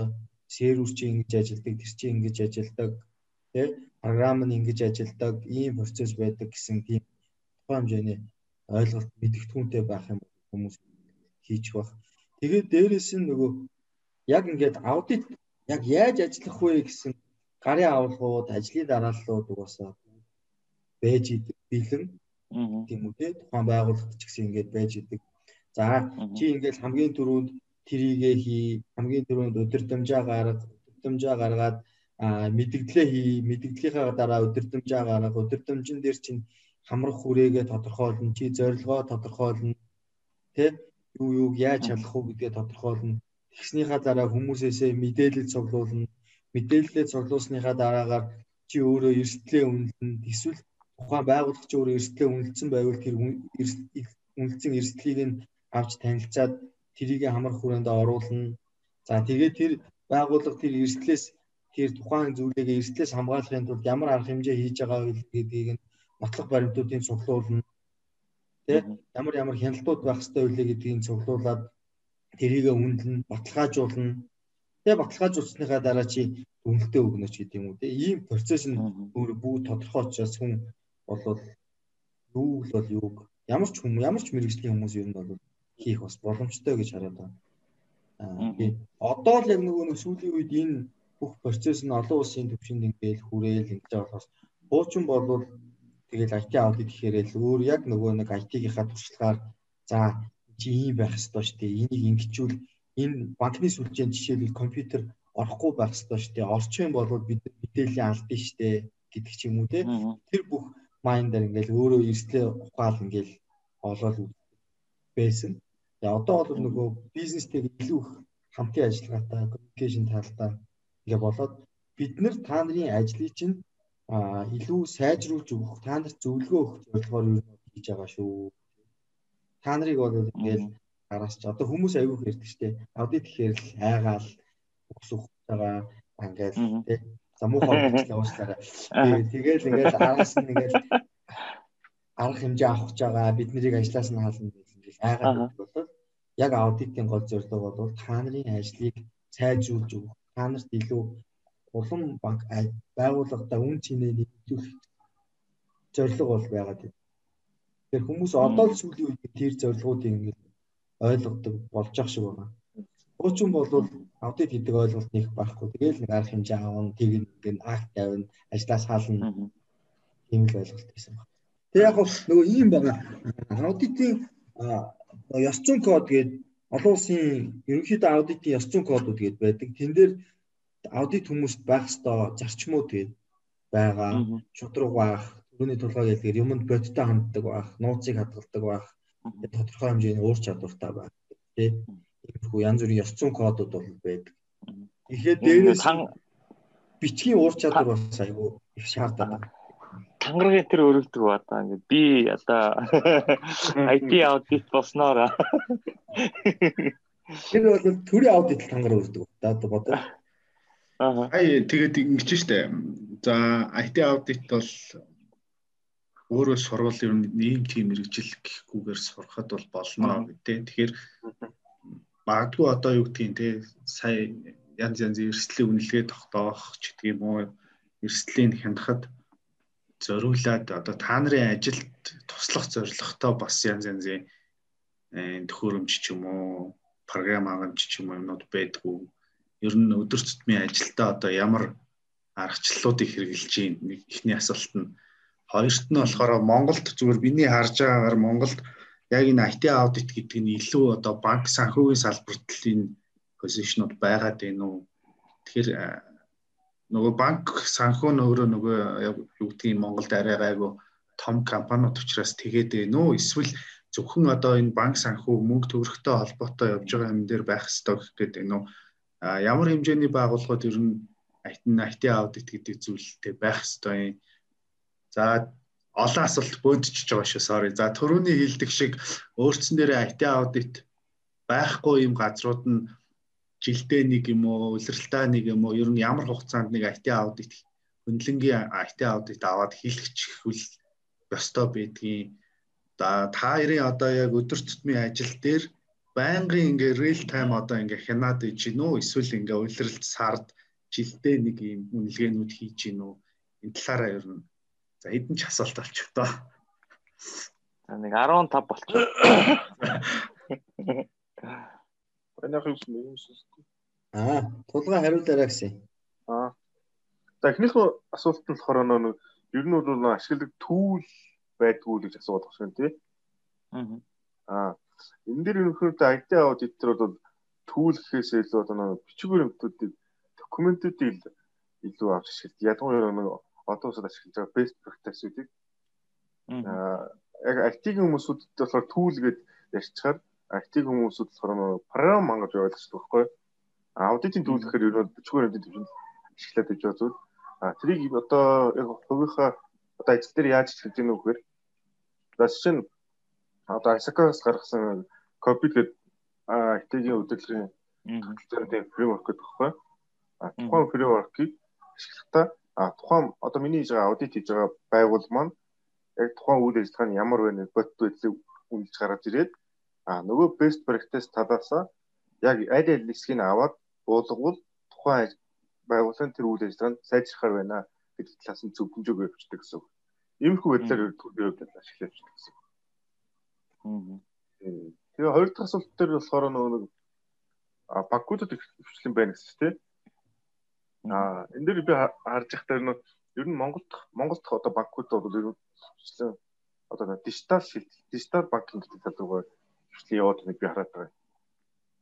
сервер чи ингэж ажилдаг, тэр чи ингэж ажилдаг, тий програм нь ингэж ажилдаг, ийм процесс байдаг гэсэн тийм. Тухайн хэмжээний ойлголт мэдгэдэггүнтэй байх юм хүмүүс хийчих бах. Тэгээд дээрэс нь нөгөө яг ингээд аудит яг яаж ажиллах вэ гэсэн гарын авалгууд, ажлын дарааллууд угаасаа байж идэг бэлэн тийм үү те тухайн байгууллагт ч гэсэн ингээд байж идэг. За чи ингээд хамгийн түрүүнд трийгээ хий, хамгийн түрүүнд өдөртөмжөө гарга, өдөртөмжөө гаргаад мэдгдлээ хий, мэдгдлийнхаа дараа өдөртөмжөө гарга, өдөртөмжн дээр чинь хамрах хүрээгээ тодорхойлно, чи зорилгоо тодорхойлно. Тэ юу юуг яаж шалгах уу гэдгээ тодорхойлно. Тэгснийхаа дараа хүмүүсээсээ мэдээлэл цуглуулна. Мэдээлэлээ цуглуулсныхаа дараагаар чи өөрөө эрсдлээ үнэлнэ. Эсвэл тухайн байгууллага чи өөрөө эрсдлээ үнэлсэн байвал тэр үнэлсэн эрсдлийг нь авч танилцаад тэрийг хамрах хүрээнд оруулна. За тэгээд тэр байгууллага тэр эрсдлээс тэр тухайн зүйлээ эрсдлээс хамгаалахын тулд ямар арга хэмжээ хийж байгаа вэ гэдгийг нь нотлох баримтуудын цуглуулна. Тэ ямар ямар хяналтууд байх ёстой вэ гэдгийг цуглуулад тэрийг үнэлнэ, баталгаажуулна. Тэгээ баталгаажуулсныхаа дараа чи үнэлтээ өгнө ч гэдэг юм уу. Тэгээ ийм процесс нь өөрөө бүгд тодорхой учраас хүн болвол юу л бол юуг ямар ч хүмүүс ямар ч мэрэгжлийн хүмүүс ер нь бол хийх бас боломжтой гэж хараад байна. Аа тийм. Одоо л яг нөгөө нэг сүүлийн үед энэ бүх процесс нь олон улсын төвшөнд ингээл хүрээл байгаа болохоос хуучин болвол Тэгэл IT аудит гэхээр л өөр яг нөгөө нэг IT-гийнхаа туршлагаар за чи ийм байх ёстой шүү дээ. Энийг ингэчүүл энэ банкны сүлжээнд жишээлбэл компьютер орохгүй байх ёстой шүү дээ. Орчих юм бол бид мэдээллийн алдсан шүү дээ гэдэг ч юм уу те. Тэр бүх майндаар ингээл өөрөө эрсдлээ ухаал ингээл олоод байсан. Тэгээ одоо бол нөгөө бизнестэй илүү их хамтын ажиллагаатай communication талдаа ингээ болоод бид нар та нарын ажлыг чинь илүү сайжруулж өгөх та нарт зөвлөгөө өгөх зорилгоор юу хийж байгаа шүү. Та нарыг бол ингээл араас ч одоо хүмүүс аягүй хэрдэг штэ. Аудит гэхээр л айгаал өксөх байгаа ингээл тий. За муухай гэж явуулсараа. Тэгэл ингээл араас нь ингээл арга хэмжээ авах гэж байгаа бид нарыг ажлаас нь хаална гэж ингээл айгаал болоод яг аудитын гол зорилго бол та нарын ажлыг сайжруулж өгөх, та нарт илүү улам банк байгууллагада үн цэнэ нэмэгдүүлэх зорилго бол байгаад байна. Тэгэхээр хүмүүс одоо л сүүлийн үед тэр зорилгоудыг ингээд ойлгодог болж ах шиг байна. Хуучин бол аудит гэдэг ойлголт нэг байхгүй. Тэгээл нэг арга хэмжээ аавн, тэг нэг акт тавина, ажлаас хаална. Тийм л ойлголт байсан байна. Тэг яг нөгөө ийм байгаа. Аудитын ёс зүйн код гэдэг олон улсын ерөнхийдөө аудитын ёс зүйн кодууд гэдэг байдаг. Тэн дээр аудит хүмүүст байх ёстой зарчмууд байгаа. Шудраг байх, түрүүний тулгаа гэлгээр юмд бодтой ханддаг байх, нууцыг хадгалдаг байх, тодорхой хэмжээний уур чадвартай байх. Тэ. Иймэрхүү янз бүрийн ёс зүйн кодууд бол байдаг. Тэгэхээр дээрээс бичгийн уур чадвар бас айгүй их шаарддаг. Тангаргийн тэр өргөдөг ба та ингээд би одоо IT аудит болсноор Тэр бол төрийн аудит тангаар өргөдөг. За одоо бодоо. Аа. Тэгээд ингэж штэ. За IT аудит бол өөрөө сурвал ер нь ийм тийм мэрэгжил гэхгүйгээр сурахад бол болно гэдэг. Тэгэхээр магадгүй одоо юу гэдгийг те сая янз янзын эрсдлийн үнэлгээ тогтоох ч гэдэг юм уу эрсдлийг хянахад зориулаад одоо та нарын ажилд туслах зорилготой бас янз янзын төхөөрөмж ч юм уу програм агамж ч юм уу юмнууд байдгүй ер нь өдөр тутмын ажилдаа одоо ямар аргачлалуудыг хэрэгжилж ийм эхний асуулт нь. Хоёрт нь болохоор Монголд зүгээр миний харж байгаагаар Монголд яг энэ IT аудит гэдэг нь илүү одоо банк санхүүгийн салбарт энэ позишнууд байгаад байна уу? Тэгэхээр нөгөө банк санхүү нөгөө нөгөө юу гэдгийг Монголд арай гайгүй том компаниуд учраас тэгээд байна уу? Эсвэл зөвхөн одоо энэ банк санхүү мөнгө төгрөгтэй холбоотой явж байгаа юм дээр байх ёстой гэх гээд байна уу а ямар хэмжээний байгууллагууд ер нь IT аудит гэдэг зүйлтэй байх ёстой юм? За олон асуулт бөөдчихөж байгаа шүү sorry. За төрөний хэлдэг шиг өөрчлөн дээр IT аудит байхгүй юм газрууд нь жилдээ нэг юм уу улиралтай нэг юм уу ер нь ямар хугацаанд нэг IT аудит хөндлөнгийн IT аудит аваад хийлгэчихвэл ёстой байдгийг за та хоёрын одоо яг өдөр тутмын ажил дээр байнгын ингээ real time одоо ингээ хянаад иж гин үү эсвэл ингээ улиралт сард жилдээ нэг юм үнэлгээнүүд хийж гин үү энэ талаараа ер нь за хэдэн ч асуулт болчих тоо нэг 15 болчих Танайх юм юм шүү. Аа, тулгаа хариулаарай гэсэн. Аа. За эхнийхөө асуулт нь болохоор нэг ер нь бол ашигладаг түүл байдгүй гэж асууад байгаа юм тий. Аа. Аа. Энэ дээр ерөнхийдөө IT аудитор бол түүл гэхээсээ илүү одоо бичгээр юмтуудыг документуудыг илүү авч ашигладаг. Ядгуур нэг одоо усад ашиглаж байгаа best practice-үүдийг аа яг IT-ийн хүмүүсүүдэд болохоор түүл гэж ярьчихаар IT хүмүүсүүд болохоор програм мангаж байгаа байхгүй. Аудитын төлөв гэхээр ер нь бичгээр амтын төвшөнд ашиглаад байж байгаа зүйл. А тэрийг одоо яг хувийнхаа одоо ажил дээр яаж хийж гэнэ үгээр за чинь одоо Asaka-с гаргасан копи гэдэг IT-ийн удирдлагын төлөвлөлтөөр тийм фреймворк гэдэг байхгүй. А тухайн фреймворкийг ашиглахдаа а тухайн одоо миний хийж байгаа аудит хийж байгаа байгуул маань яг тухайн үйл ажиллагаа нь ямар байна бот байдлыг үнэлж гаргаж ирээд А нөгөө best practice талаасаа яг аль аль хэсгийг аваад буулгавал тухайн байгууллагын тэр үйл ажиллагаанд сайжрахаар байна гэдэг талаас нь зөвлөмжөг явуулдаг гэсэн үг. Иймэрхүү байдлаар төлөвлөлт ашиглаж байгаа гэсэн. Тэгээ хоёр дахь асуулт дээр болохоор нөгөө нэг банкудад хвчлэн байна гэсэн тийм. Аа энэ дээр би харж байхдаа нь ер нь Монголд Монголд одоо банкуд бол ер нь хвчлэн одоо дижитал дижитал банкинг гэдэг талаар хвшлээ яваад нэг би хараад байгаа.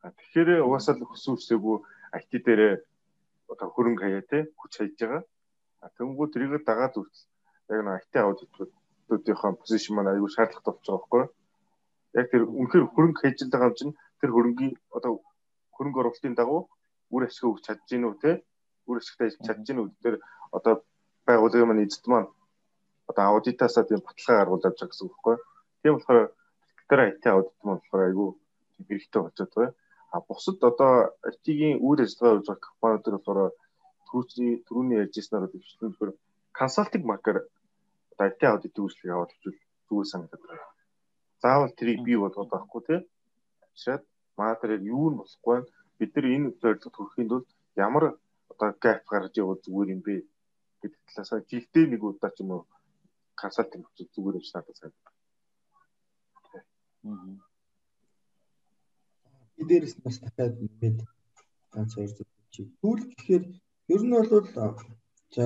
А тэгэхээр угаасаа л үсээгүй IT дээрээ одоо хөрөнгө хаяа те хүч хайж байгаа. А тэнгүү тэрийг дагаад үртэл яг нэг IT аудиторуудынхаа позишн маань аюул шаардлагатай болж байгаа байхгүй юу? Яг тэр үнэхээр хөрөнгө хайж байгаа юм чинь тэр хөрөнгийн одоо хөрөнгө оруулалтын дагуу үр ашиг өгч чадж гин үү те? Үр ашигтай чадж гин үү? Тэр одоо байгууллагын маань эзэд маань одоо аудитаасаа тийм баталгаа гаргуулж авч байгаа гэсэн үг байхгүй? Тийм болохоор дээр IT аудит маань болохоор айгүй хэрэгтэй болчиход байгаа. А бусад одоо IT-ийн үйл ажиллагаа хийж байгаа компаниуд болохоор түрүүний түрүүний ярьжсэнээр дэвшлэн зөвхөн консалтинг маркер одоо IT аудит үйлчлэг явуулж хөвчл зүгээр санагдаад байна. Заавал тэрийг бий болгоод байхгүй тий. Авчираад материал юу нь болохгүй бид нар энэ зорилгод хүрэхийн тулд ямар одоо гэп гаргаж явах зүгээр юм бэ гэдэг талаасаа жилдээ нэг удаа ч юм уу консалтинг зүгээр юм шиг надад санагдав. Би дээрээс бас дахиад нэмээд ганц хоёр зүйл чиг. Түүл гэхээр ер нь бол за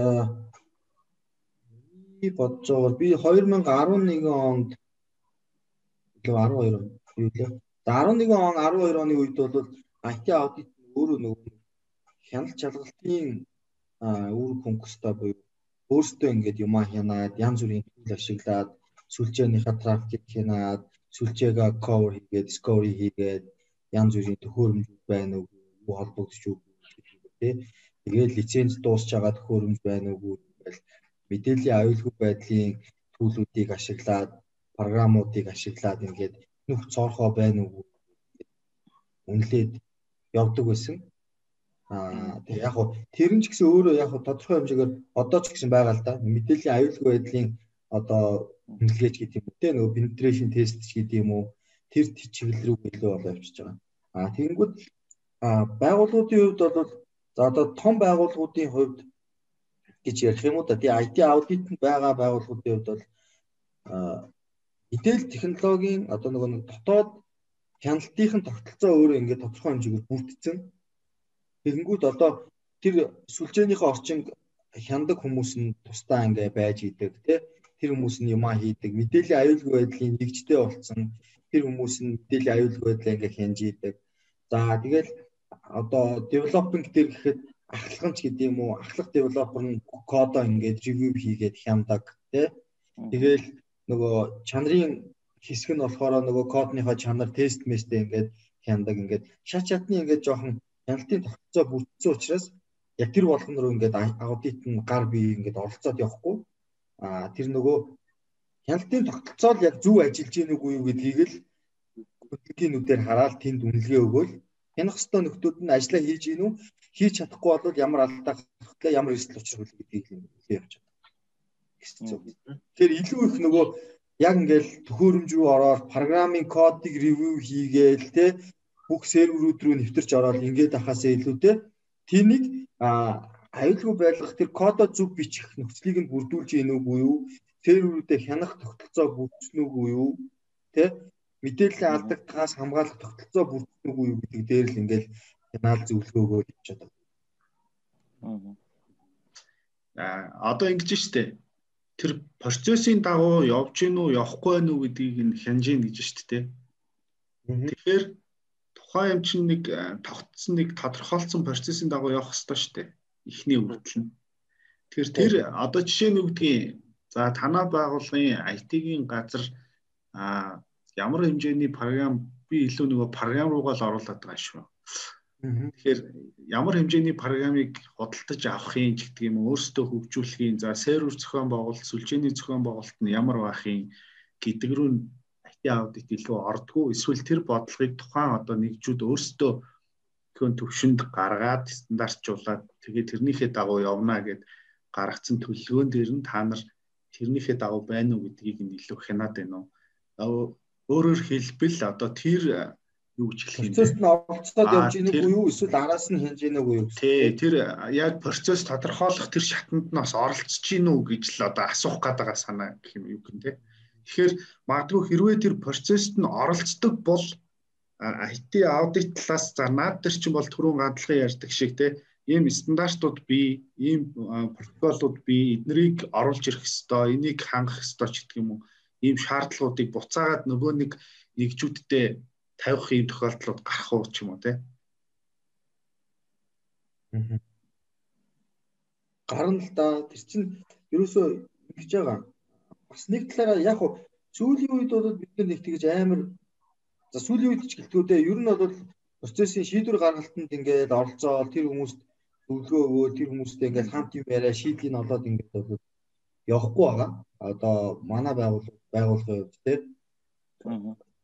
би бодож байгаа би 2011 онд илүү 12 он юу лээ. За 11 он 12 оны үед бол IT аудит өөрөө нөгөө хяналт чалгалтын үр конкурстай буюу өөртөө ингээд юмаа хянаад янз бүрийн түүл ашиглаад сүлжээнийхээ трафик хянаад сүлжээгээ cover хийгээд discovery хийгээд янз бүрийн төхөөрөмжүүд байна уу юу холбогдож юу тий тэгээд лиценз дуусч байгаа төхөөрөмж байна уу гэвэл мэдээллийн аюулгүй байдлын төлөвүүдийг ашиглаад програмуудыг ашиглаад ингээд нөх цоорхоо байна уу үнэлээд явдаг байсан. Аа тэг яг хуу тэр нь ч гэсэн өөрөө яг хуу тодорхой хэмжээгээр одоо ч гэсэн байгаа л да. Мэдээллийн аюулгүй байдлын одоо үнэлгээч гэдэг юм те нөгөө penetration test ч гэдэг юм уу тэр чиглэл рүү илүү болоо явчихж байгаа. А тэгэнгүүт а байгууллагуудын хувьд бол за одоо том байгууллагуудын хувьд гэж ярих юм уу да тий IT аудитэнд байгаа байгууллагуудын хувьд бол мэдээлэл технологийн одоо нөгөө нэг дотоод хяналтынхын тогтолцоо өөрөө ингээд тодорхой хэмжээгээр бүрдсэн. Тэгэнгүүт одоо тэр сүлжээнийхээ орчинг хяндаг хүмүүс нь тусдаа ингээ байж идэг тий тэр хүмүүс нь юмаа хийдэг. Мэдээллийн аюулгүй байдлын нэгжтэй болсон тэр хүмүүс нь мэдээллийн аюулгүй байдлаа ингээ хянж идэг. За тэгэл одоо developing дээр гэхэд ахлагч гэдэг юм уу ахлах девелопер нь кодоо ингээд ревю хийгээд хямдаг тий Тэгэл нөгөө чанарын хэсэг нь болохоор нөгөө кодныхоо чанар тест мэстэй ингээд хяндаг ингээд шат шатны ингээд жоохон хяналтын тогтолцоо бүрдсэн учраас яг тэр болгон руу ингээд аудит нь гар бие ингээд оролцоод явахгүй. А тэр нөгөө хяналтын тогтолцоо л яг зөв ажиллаж гин үгүй юу гэдгийг л хөдөлгөөнүүдээр хараад тэнд үнэлгээ өгөөл. Хянах хэвээр нөхдүүд нь ажиллаа хийж гин үү? Хийж чадахгүй бол ямар алдаа гарахлаа ямар эрсдэл учрах вэ гэдгийг л үнэлгээ явуулж гэсэн. Тэгэхээр илүү их нөгөө яг ингээл төхөөрөмж рүү ороод программын кодыг ревю хийгээл те бүх серверүүд рүү нэвтэрч ороод ингээд ахаасаа илүү те. Тэнийг аюулгүй байлгах тэр кодоо зөв бичих нөхцөлийг нь бүрдүүлж ийн үгүй юу серверүүдэд хянах тогтолцоо бүрдсэн үгүй юу? Те мэдээллийн алдагдахаас хамгаалах тогтолцоо бүрдсэн үгүй юу гэдэг дээр л ингээл хянаал зөвлөгөө өгөөд явж байгаа. Аа одоо ингэж штэ тэр процессын дагуу явж гин үү явахгүй байх уу гэдгийг нь хянаж ийн гэж шүү дээ. Тэгэхээр тухайн юм чинь нэг э, тогтсон нэг тодорхойлсон процессын дагуу явах хэрэгтэй шүү дээ. Эхний үрдэл нь. Тэгэхээр тэр одоо жишээ нь үгдгийн за танаа байгууллагын IT-ийн газар а ямар хэмжээний програм би илүү нөгөө програм руугаа л оруулаад байгаа шүү. Тэгэхээр ямар хэмжээний програмыг худалдаж авахын ч гэдэг юм өөрсдөө хөгжүүлэхийн за сервер зохион байгуулалт, сүлжээний зохион байгуулалт нь ямар байхын гэдэг рүү IT аудит илүү ордгоо. Эсвэл тэр бодлогыг тухайн одоо нэгжүүд өөрсдөө төхөн төвшөнд гаргаад стандартжуулаад тэгээ тэрнийхээ дагуу явна гэд гаргацсан төлөвлөгөөн дээр нь та нар тэрнийхээ дагуу байна уу гэдгийг нь илүү хянаад байна уу. Өөрөөр хэлбэл одоо тэр юу гэж хэлэх юм бэ? Процесс нь оролцоод явж ийнэ үгүй юу эсвэл араас нь хянж ийнэ үгүй юу? Тий, тэр яг процесс тодорхойлох тэр шатанд нь бас оролцож ийнэ үү гэж л одоо асуух гээд байгаа санаа гэх юм юу гэн тий. Тэгэхээр магадгүй хэрвээ тэр процессд нь оролцдог бол IT аудит талаас за наад дээр чинь бол түрүүн ганцлагын ярьдаг шиг тий ийм стандартууд бий, ийм протоколууд бий, эднэрийг оруулж ирэх хэвээр, энийг хангах хэвээр ч гэдэг юм уу. Ийм шаардлагуудыг буцаагаад нөгөө нэг нэгжүүдтэй тавих юм тохиолдлууд гарах уу ч юм уу те. Гарна л да. Тэр чинь ерөөсөө ингэж байгаа. Бас нэг талаараа яг хуу сүүлийн үед бол бид нэг тэгж амар за сүүлийн үед ч гэлтгүүдээ ер нь бол процессын шийдвэр гаргалтанд ингээд оролцоод тэр хүмүүст зөвлөгөө өгөө тэр хүмүүстэй ингээд хамт юм яриа шийдлийг олоод ингээд бол явахгүй байгаа. Одоо манай байгууллага байгууллагын хувьд те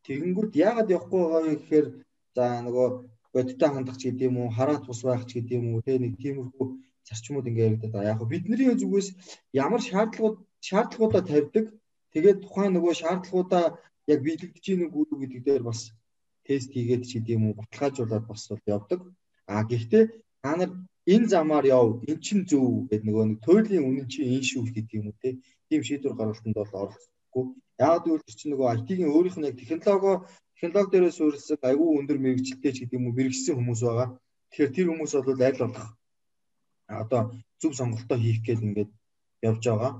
Тэгэнгүүт яагаад явахгүй байгаа вэ гэхээр за нөгөө бодиттой хандах ч гэдэм үү, хараат бус байх ч гэдэм үү, тэ нэг тиймэрхүү зарчмууд ингээ яригдаад байгаа. Яг нь бидний зүгээс ямар шаардлагууд шаардлагуудаа тавьдаг. Тэгээд тухайн нөгөө шаардлагуудаа яг биелэгдэж ийн үгүй юу гэдэг дээр бас тест хийгээд ч гэдэм үү, баталгаажуулаад бас бол явдаг. А гэхдээ та нар энэ замаар яв, эн чин зөв гэдэг нөгөө нэг туйлын үнэн чи энэ шүү гэдэг юм үү те. Тийм шийдвэр гаргалтанд бол оролцохгүй. Яг үйл чинь нөгөө IT-ийн өөрийнх нь яг технологи технологи дээрээ суурилсан айгүй өндөр мэрэгчлээ ч гэдэг юм уу мэрэгсэн хүмүүс байгаа. Тэгэхээр тэр хүмүүс бол аль болох одоо зөв сонголтоо хийх гээд ингээд явж байгаа.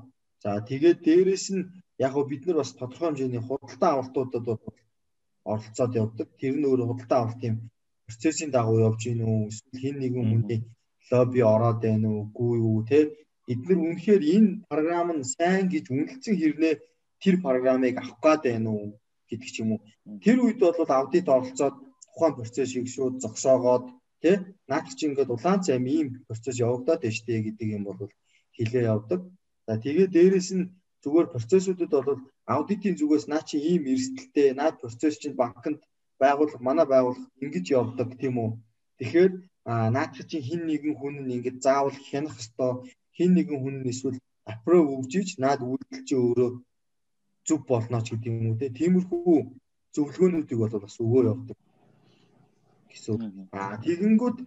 За тэгээд дээрэс нь яг бид нар бас тодорхой хэмжээний худалдаа авалтуудад бол оролцоод явдаг. Тэр нь өөр худалдаа авалт юм процессын дагуу явж гин үү эсвэл хин нэгэн хүний лобби ороод байна уу үгүй юу те эдгээр үнэхээр энэ програм нь сайн гэж үнэлсэн хэрнээ тэр програмыг авах гад байна уу гэдэг ч юм уу. Тэр үед бол аудит оролцоод тухайн процессыг шууд зогсоогоод тий наад чи ингээд улаан цайм ийм процесс явагдаад байна штэ гэдэг юм бол хилээ явдаг. За тэгээ дээрэс нь зүгээр процессуудад бол аудитын зүгээс наа чи ийм эрсдэлтэй наад процесс чинь банкнд байгуулах манай байгуулах ингэж явдаг тийм үү. Тэгэхээр наад чи хин нэгэн хүн нь ингэж заавал хянах ёстой хин нэгэн хүн нь эсвэл аппров өгж ич наад үйлдэл чи өөрөө зүв болно ч гэдэг юм уу те. Тиймэрхүү зөвлөгөөнүүдийг бол бас өгөө явдаг гэсэн. Аа тэгэнгүүт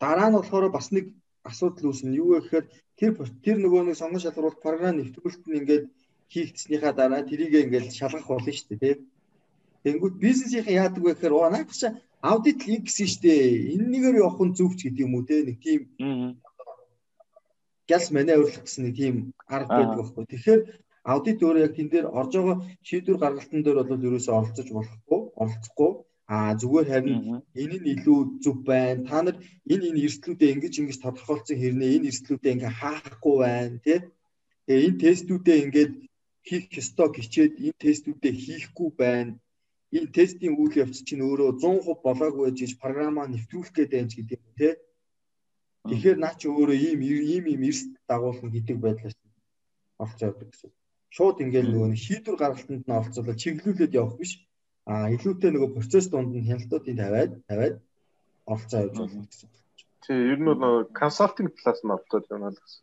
дараа нь болохоор бас нэг асуудал үүснэ. Юу вэ гэхээр тэр тэр нөгөө нэг сонгон шалгаруулалт програм нэвтрүүлэлт нь ингээд хийгдснийхаа дараа тэрийг ингээд шалгах болно шүү дээ тийм. Тэнгүүд бизнесийнхэн яадаг вэ гэхээр оо наад чи аудит линк гэсэн шүү дээ. Энэ нэгээр явах нь зөв ч гэдэг юм уу те нэг тийм гэлс манай өөрлөх гэсэн нэг тийм арга байдаг байхгүй. Тэгэхээр аудит өөрөө яг тэн дээр орж байгаа шийдвэр гаргалтан дээр бол ерөөсөө оролцож болохгүй, оролцохгүй. А зүгээр харин энэ нь илүү зөв байна. Та нар энэ энэ эрсдлүүдээ ингэж ингэж тодорхойлсон хэрнээ энэ эрсдлүүдээ ингээ хаахгүй байна тий. Тэгээ энэ тестүүдээ ингээд хийх ёстой хичээд энэ тестүүдээ хийхгүй байна. Энэ тестийн үйл явц чинь өөрөө 100% болоогүй иж програмаа нэвтрүүлэх гээд байна ч гэдэг юм тий. Тэгэхээр наа чи өөрөө ийм ийм ийм эрс дагуулна гэдэг байдлаас орж явдаг гэсэн. Шууд ингээд нөгөө шийдвэр гаргалтанд нь оролцуулаад чиглүүлээд явах биш а илүүтэй нөгөө процесс донд нь хяналтуудыг тавиад тавиад оролцоо явуулж болно гэсэн. Тий, ер нь нөгөө консалтинг талаас нь оролцоод байна л гэсэн.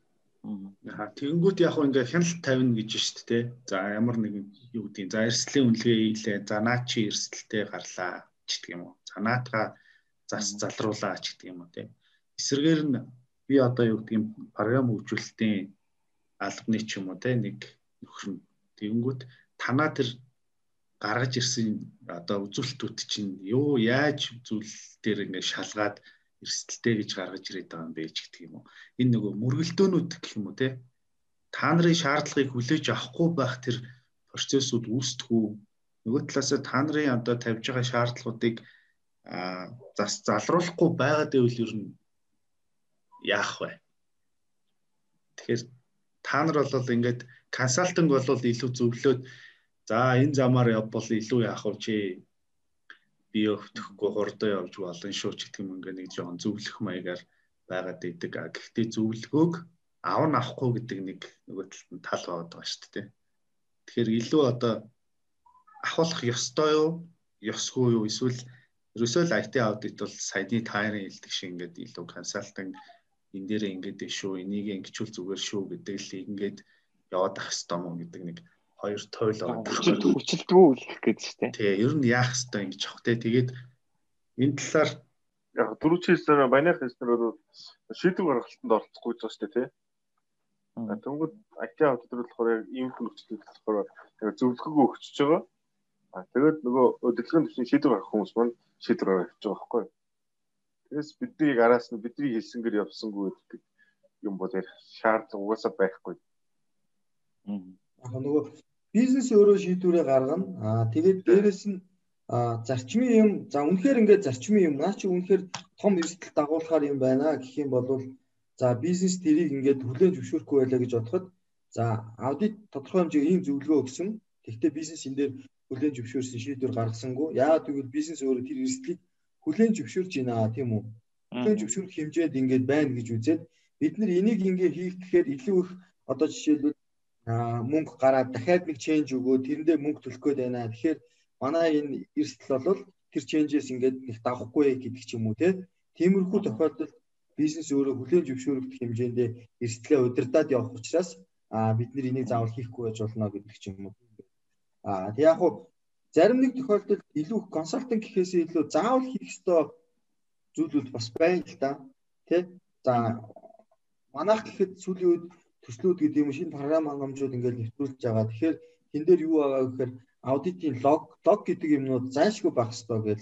Аа тэгэнгүүт яг хөө ингээ хяналт тавина гэж шүү дээ. За ямар нэгэн юу гэдгийг за эрсдлийн үнэлгээ хийлээ. За наа чи эрсдэлтэй гарлаа ч гэдэг юм уу. За наатаа зас залруулаа ч гэдэг юм уу те. Эсвэргээр нь би одоо юу гэдгийг програм хөгжүүлэлтийн албаны ч юм уу те нэг нөхөр нь тэгэнгүүт танаа тэр гаргаж ирсэн одоо үзүүлэлтүүд чинь юу яаж зүйл дээр ингэ шалгаад эрсдэлтэй гэж гаргаж ирээд байгаа юм бэ ч гэдэг юм уу. Энэ нөгөө мөргөлдөөнүүд гэх юм уу те. Та нарын шаардлагыг хүлээж авахгүй байх тэр процессыг үүсдэггүй. Нөгөө талаасаа та нарын одоо тавьж байгаа шаардлагуудыг а зас залруулахгүй байгаад байвал ер нь яах вэ? Тэгэхээр та нар бол ингээд консалтинг бол илүү зөвлөөд За энэ замаар явбал илүү яах вэ чи би өвтөхгүй хурдан явж болно шүү ч гэх юм ингээ нэг жоон зөвлөх маягаар байгаад идэг. А гэхдээ зөвлөгөөг аав нь авахгүй гэдэг нэг нөгөө талд нь тал байгаа шүү дээ. Тэгэхээр илүү одоо ахуулах ёстой юу? Ёсгүй юу? Эсвэл ерөөсөө л IT аудит бол саяны тайрын хэлдэг шиг ингээд илүү консалтинг энэ дээрээ ингээд шүү, энийг ингэчүүл зүгээр шүү гэдэг л ингээд яваад ах хэвээр юм гэдэг нэг хоёр тойл байгаа. Хүчилдэггүй үлдэх гэж штэ. Тий, ер нь яах хэвээр ингэж авах те. Тэгээд энэ талаар яг дөрөв чийсэн баних хэснэр шийдвэр гаргалтанд оролцохгүй байгаа штэ тий. Тэнгүүд IT аудитор болохоор яг ийм нөхцөлд болохоор яг зөвлөгөө өгчөж байгаа. А тэгээд нөгөө өдөрлөгийн төвчний шийдвэр гаргах хүмүүс маань шийдвэр гаргаж байгаа байхгүй. Тэгээс бидний араас нь бидний хэлсэнгээр явсангүй гэдэг юм бол яг шаардлага угаасаа байхгүй. Яг нөгөө бизнес өөрөө шийдвэрээ гаргана. Аа тэгээд дээрэс нь зарчмын юм за үнэхээр ингээд зарчмын юм наа чи үнэхээр том эрсдэл дагуулахаар юм байна гэх юм бол за бизнес тэрийг ингээд хүлээн зөвшөөрөхгүй байлаа гэж бодоход за аудит тодорхой хэмжээгээр ийм зөвлөгөө өгсөн. Тэгвэл бизнес энэ дээр хүлээн зөвшөөрсөн шийдвэр гаргасангүй. Яагаад гэвэл бизнес өөрөө тэр эрсдлийг хүлээн зөвшөөрч байна тийм үү? Хүлээн зөвшөөрөх хэмжээд ингээд байна гэж үзээд бид нар энийг ингээд хийх гэхээр илүү их одоо жишээлбэл мөнгө гараад дахиад нэг ченж өгөө тэрэндээ мөнгө төлөх гээд байна. Тэгэхээр манай энэ эрсдэл бол тэр ченжээс ингээд их давахгүй гэдэг ч юм уу те. Тиймэрхүү тохиолдолд бизнес өөрөө хүлээн зөвшөөрөгдөх хэмжээндээ эрсдлээ удирдах явах учраас бид нар энийг заавал хийхгүй байж болно гэдэг ч юм уу. А тэг яг хуу зарим нэг тохиолдолд илүү консалтинг гэхээсээ илүү заавал хийх ёстой зүйлүүд бас байна л да. Тэ? За манайх гэхэд сүүлийн үед төслүүд гэдэг юм шинэ програм хангамжууд ингээд нэвтрүүлж байгаа. Тэгэхээр тэн дээр юу байгаа гэхээр аудитын лог лог гэдэг юмнууд зайлшгүй байх хэрэгтэй гэж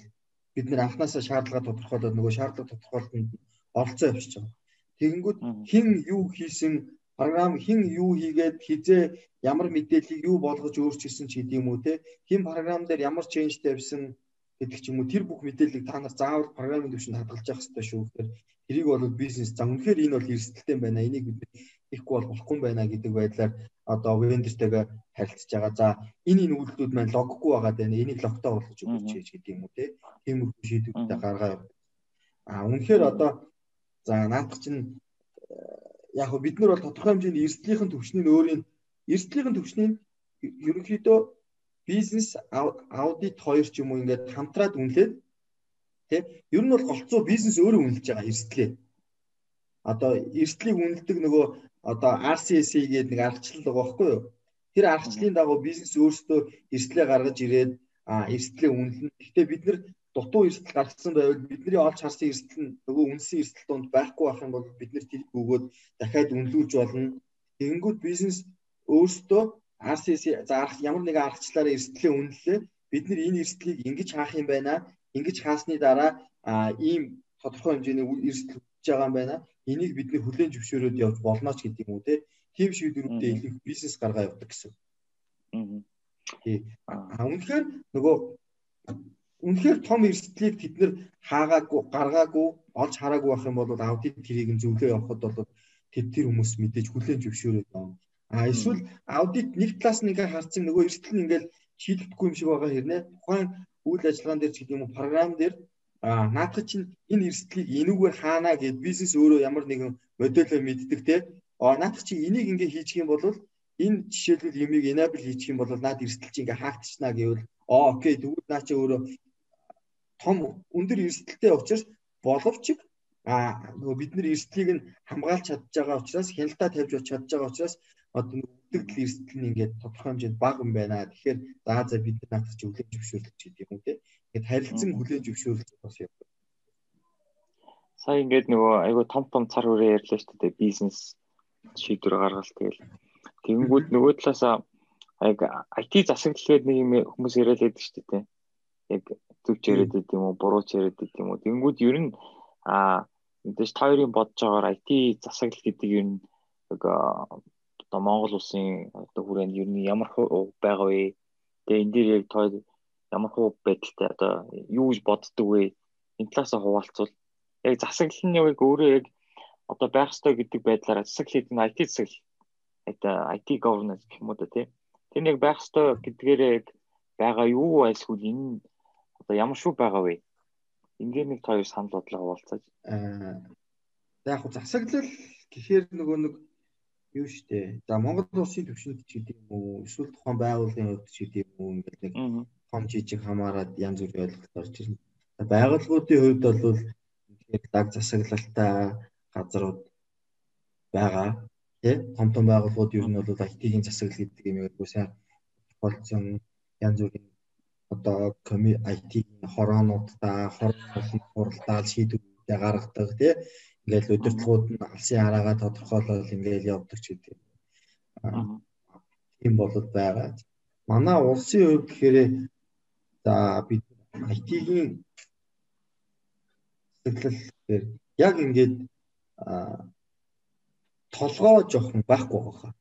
бид нэр анханасаа шаардлага тодорхойлоод нөгөө шаардлага тодорхойлолтод оролцоо явуулж байгаа. Тэгэнгүүт хэн юу хийсэн програм хэн юу хийгээд хизээ ямар мэдээллийг юу болгож өөрчилсөн ч гэдэг юм уу те хэн програм дээр ямар change тавьсан гэдэг ч юм уу тэр бүх мэдээллийг та нар заавал програмын төвшөнд хадгалж явах хэрэгтэй шүү. Тэгэхээр тэрийг бол бизнес за үнэхээр энэ бол эрсдэлтэй байна. Энийг бид хийхгүй бол болохгүй байна гэдэг байдлаар одоо вендортэйгээ харилцаж байгаа. За энэ энэ үйлдэлүүд маань логгүй байгаа даа. Энийг логтой болгож өгөөч гэж гэдэг юм уу те. Тиймэрхүү шийдвэртэй гаргаа. А үнэхээр одоо за наадах чинь э, яг хөө бид нар бол тодорхой хэмжээний эрсдлийнхэн төвчний өөрийн эрсдлийнхэн төвчний ерөнхийдөө бизнес аудит хоёр ч юм уу ингээд хамтраад үнэлээд тий ер нь бол голцоо бизнес өөрөө үнэлж байгаа эрсдлээ одоо эрсдлийг үнэлдэг нөгөө одоо RCSE гэдэг нэг аргачлал байгаа байхгүй юу? Тэр аргачлалын дагуу бизнес өөрсдөө эрсдлээ гаргаж ирээд эрсдлээ үнэлнэ. Гэхдээ бид нар дутуу эрсдэл гаргасан байвал бидний олж харсан эрсдэл нь нөгөө үнсэн эрсдэл донд байхгүй байх юм бол бид нар тэрийг өгөөд дахиад үнэлүүлж болно. Тэгэнгүүт бизнес өөрсдөө RCS за ямар нэгэн аргачлалаараа эрсдлээ үнэллээ. Бид нар энэ эрсдлийг ингэж хаах юм байна. Ингэж хаасны дараа ийм тодорхой хэмжээний эрсдэл хийж байгаа юм байна энийг бидний хүлээн зөвшөөрөөд явж болно ч гэдэг юм уу те. Тим шийдвэрүүдээ илүү бизнес гаргаа явуулдаг гэсэн. Аа. Тий. А үнэхээр нөгөө үнэхээр том эрсдлийг тэд нэр хаагаагүй гаргаагүй олж хараагүй байх юм бол аудит тэрийг нь зөвлөө явахад бол тэд тэр хүмүүс мэдээж хүлээн зөвшөөрөөд байна. А эсвэл аудит нэг талаас нь ингээ харцсан нөгөө эрсдэл нь ингээл шийдэгдэхгүй юм шиг байгаа хэрнээ тухайн үйл ажиллагаан дээр ч гэдэг юм уу програм дээр а наадах чинь энэ эрсдлийг энүүгээр хаана гэд бизнес өөрөө ямар нэгэн модельөө мэддэг те а наадах чи энийг ингээ хийчих юм бол энэ жишээлбэл юмыг enable хийчих юм бол наад эрсдэл чи ингээ хаагдчихна гэвэл оо окей тэгвэл наа чи өөрөө том өндөр эрсдэлтэй учраас боловч а нөгөө бид нар эрсдлийг нь хамгаалж чадж байгаа учраас хяналтаа тавьж чадж байгаа учраас одоо үлдэгдэл эрсдэл нь ингээд тодорхой хэмжээнд бага юм байна. Тэгэхээр за за бид наадах чи хүлээж зөвшөөрлөж гэдэг юм те. Ингээд харилцан хүлээж зөвшөөрлөж бас юм. Сая ингээд нөгөө айгүй том том цар хүрээ ярьлаа шүү дээ. Бизнес шийдвэр гаргал тэгэл. Тэгэнгүүт нөгөө талаасаа яг IT засаглал гэдэг нэг юм хүмүүс яриад байдаг шүү дээ. Яг зөвч яриад байд юм уу, буруу ч яриад байд юм уу. Тэгэнгүүт ер нь а мэдээж та хоёрын бодож байгаагаар IT засаглал гэдэг ер нь яг одоо Монгол улсын одоо хүрээнд ер нь ямар байгаа вэ? Тэгээ энэ дээр яг тоо ямар хуу байдалтай одоо юу гэж боддөг вэ? Энэ талаасаа хуваалцвал яг засаглал нь яг өөрөө яг одоо байх ёстой гэдэг байдлаараа засаглал гэдэг нь IT засаглал. IT governance гэх юм уу тий. Тэр нэг байх ёстой гэдгээрээ яг байгаа юу эсвэл энэ одоо ямар шүү байгаа вэ? Ингээд нэг хоёр санал бодлого хуваалцаж. Аа яг хуу засаглал гэхээр нөгөө нэг юу штэ. За Монгол улсын төвшөнд ч гэдэг юм уу, эсвэл тухайн байгууллагын хувьд ч гэдэг юм уу, ингээд нэг том жижиг хамаарад янз бүрийн ойлголт орж ирнэ. Байгууллагуудын хувьд бол тэгэхээр даг засаглалтай газрууд байгаа. Тэ том том байгууллагууд ер нь бол IT-ийн засаглал гэдэг юм уу сайн болсон янз бүрийн одоо IT-ийн хороонуудтай хорон хуралдаал шийдвэрүүдээ гаргадаг тий ингээл удирдлагууд нь алсын хараагаа тодорхойлол ингээл явдаг ч гэдэг. Тийм болоод байгаа. Манай улсын хувьд гэхээр за бид IT-ийн сэтлэл гэхээр яг ингээд толгоо жоохон байхгүй байгаа.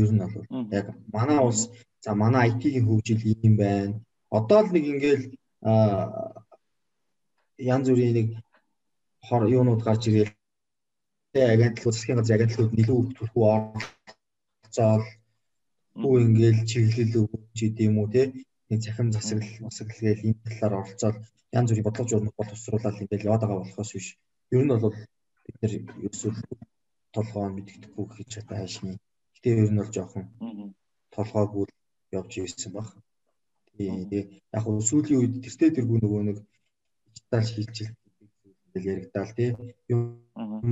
Ер нь бол яг манай улс за манай IT-ийн хөгжил ийм байна. Одоо л нэг ингээл янз бүрийн нэг хор юунууд гарч ирэл агентлууд засгийн газрын агентлууд илүү төлхөө оролцоол. Хүү ингээл чиглэл өгч идэм уу те нэг цахим засаглал гээл энэ талаар оролцоод янз бүрийн бодлого журмыг боловсруулаад ингээл яваад байгаа болохоос биш ер нь бол бид нэр ерөөсөө толгоо мэддэхгүй гэж чадаа хайшны гэтээ ер нь бол жоохон толгоогүй явж ирсэн баг тий яг нь сүүлийн үед тэртээ тэргүй нөгөө нэг дижитал шилжилт гэж яригдаал тий юм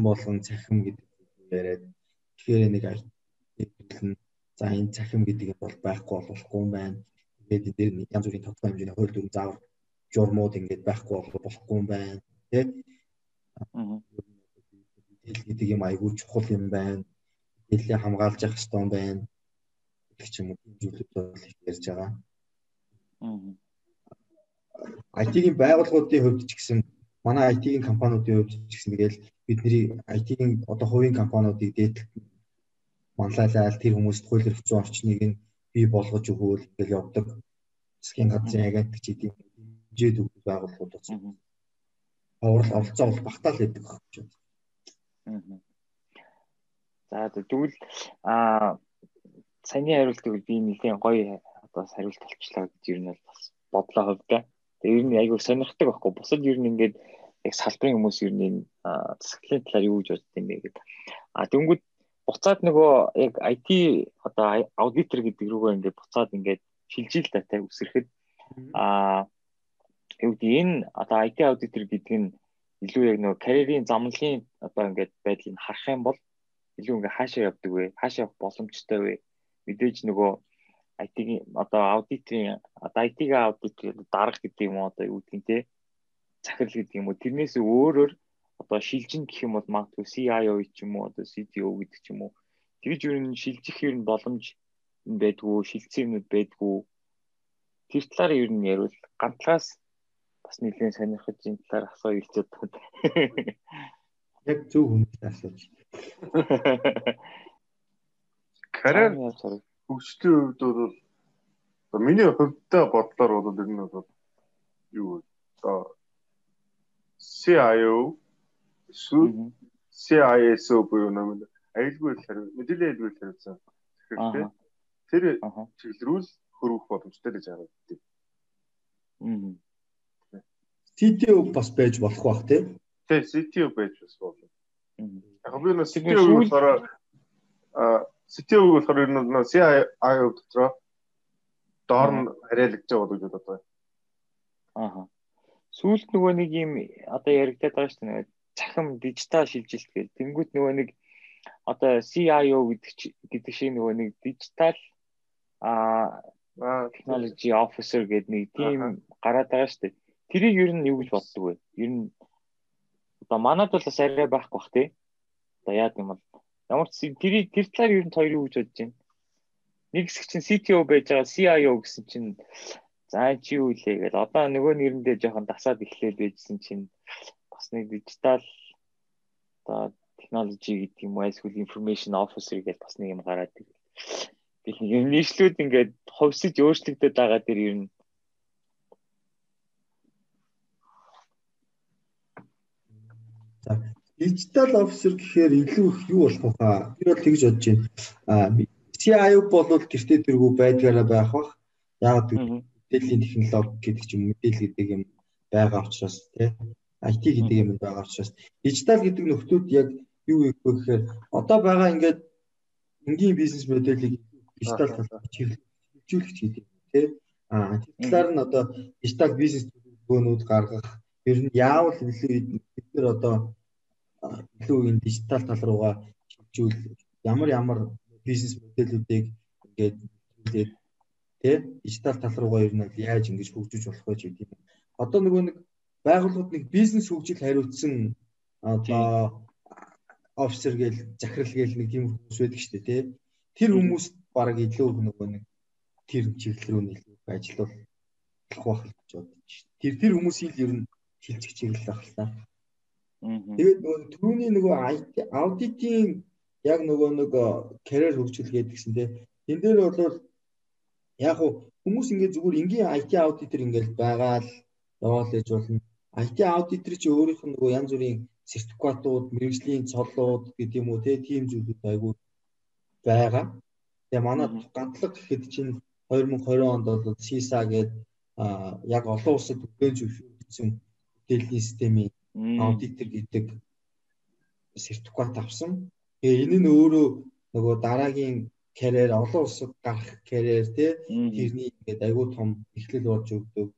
болгон цахим гэдэг яриад тэгэхээр нэг за энэ цахим гэдэг нь бол байхгүй болохгүй юм байна. Тэгээд дээр янз бүрийн тодорхой хэмжээний хууль дүрм заавар журмууд ингээд байхгүй болохгүй юм байна. Тэ? Мэдээлэл гэдэг юм айгүй чухал юм байна. Мэдээлэлээ хамгаалж явах хэрэгтэй юм байна. Гэх юм уу зүйлүүд бол ярьж байгаа. IT-ийн байгууллагуудын хувьд ч гэсэн манай IT-ийн компаниудын хувьд ч гэсэн тэгэл бидний IT-ийн одоо хувийн компаниудыг дээдлэх манлайлал тэр хүмүүст хууль эрх зүйн орчныг нь бий болгож өгөөл ингээл явдаг. Засгийн газрын агент гэдэг хэмжээд өгөх байгууллагууд бас аврал оролцоо бол багтаал байдаг гэж байна. За тэгвэл а саяны хариултыг би нэгэн гоё одоо хариулт болчлаа гэж ер нь бас бодлоо хувьдаа. Тэгээ ер нь айгүй сонирхдаг байхгүй. Бусад ер нь ингээд яг салбарын хүмүүс ер нь засаглалын талаар юу гэж боддог юм бэ гэдэг. А тэнгүүд буцаад нөгөө яг IT одоо аудитор гэдэг рүүгээ ингээд буцаад ингээд шилжил датай үсрэхэд а юу гэдэг энэ одоо IT аудитор гэдэг нь илүү яг нөгөө карьерийн замналын одоо ингээд байдлыг харах юм бол илүү ингээд хаашаа явдаг вэ? Хаашаа явах боломжтой вэ? Мэдээж нөгөө IT-ийн одоо аудиторын одоо IT-г аудит дарга гэдэг юм одоо юу гэдэг нь те захирал гэдэг юм уу тэрнээс өөрөөр одоо шилжин гэх юм бол магадгүй CIO ч юм уу одоо CTO гэдэг ч юм уу тэгж юу н шилжих ер нь боломж байдгүй шилцсэн юмуд байдгүй тэр талаар ер нь ярил ганцлаас бас нэгэн сонирхож энэ талаар асуу хэлцээд байна. Яг зөв хүнтэй асууж. Карьер хөгжлийн хувьд бол миний хувьдаа бодлоор бол ер нь бол юу одоо CIO эсвэл CISO буюу нэг аюулгүй хариу мэдээллийн аюулгүй хариуцсан хэрэгтэй. Тэр чиглэрүүл хөрвөх боломжтой гэж харагддаг. Аа. CTO бас байж болох бах тий. Тий, CTO байж бас болно. Яг би нөө CTO болохоор а CTO болохоор ер нь CIO дотроо доор нь хариалгаж байгаа гэж бодод байна. Аа. Сүүлд нөгөө нэг юм одоо яригадаад байгаа шүү дээ. Цахим дижитал шилжилт гэх. Тэнгүүт нөгөө нэг одоо CIO гэдэг гэдэг шиг нөгөө нэг дижитал а technology officer гэдэг нэг тийм гараад байгаа шүү дээ. Тэрийг ер нь юу гэж боддог вэ? Ер нь одоо манад бол бас арай байхгүй бах тий. Одоо яа гэм бол ямар ч тэрийг тэр талаар ер нь хоёр юу гэж бодож байна. Нэг хэсэг чинь CTO байж байгаа CIO гэсэн чинь за чи юу илээ гэдэг. Одоо нөгөө нэрэндээ жоохон дасаад эхлээл байжсэн чинь бас нэг дижитал одоо технологи гэдэг юм уу эсвэл information officer гэдэг бас нэг юм гараад ирэл. Тэгэл нэг нийслүүд ингээд ховсож өөрчлөгдөд байгаа дэр ер нь За дижитал офисер гэхээр илүү их юу болох вэ? Би бол тэгж бодож байна. Аа CIO бол гэртээ тэргүй байдгаараа байх бах. Яг мэдээллийн технологи гэдэг чинь мэдээлэл гэдэг юм байгаа учраас тий. IT гэдэг юм байгаа учраас дижитал гэдэг нөхдүүд яг юу вэ гэхээр одоо байгаа ингээд энгийн бизнес модельийг дижитал талаар чиглүүлэгч гэдэг тий. Аа талаар нь одоо дижитал бизнес төлөвлөгөөнүүд гаргах ер нь яавал илүү бид нэр одоо илүү энэ дижитал тал руугаа хөгжүүл ямар ямар бизнес модельүүдийг ингээд зүйлээд тий дижитал тал руугаа ер нь яаж ингэж хөгжиж болох вэ гэдэг юм. Одоо нөгөө нэг байгууллагууд нэг бизнес хөгжил хариуцсан одоо офисер гээл захирал гээл нэг тийм хүмүүс байдаг шүү дээ тий. Тэр хүмүүс баг илүү нөгөө нэг тэр чиглэл рүү илүү ажиллах байх гэж бодож шүү. Тэр тэр хүмүүсийн л ер нь шилжих чиглэл байх л та. Тэгээд нөгөө түрүүний нөгөө аудитын яг нөгөө нэг карьер хөгжил гэдгсэн те. Тэн дээр бол яг хүмүүс ингээд зүгээр энгийн IT аудитор ингээд байгаа л яваал ээж болно. IT аудитор чи өөрийнх нь нөгөө янз бүрийн сертификатууд, мэрэгжлийн цоллууд гэдэг юм уу тийм зүйлүүд айгүй байгаа. Тэгээ манай гантлаг гэхэд чинь 2020 онд бол CISA гэдэг яг олон улсад бүхэн зөвшөөрсөн мэдээллийн системийн аудитор гэдэг сертификат авсан. Тэгээ энэ нь өөрөө нөгөө дараагийн карьер олон улсад гарах карьер тий тэрний ингээд айгүй том эхлэл болж өгдөг.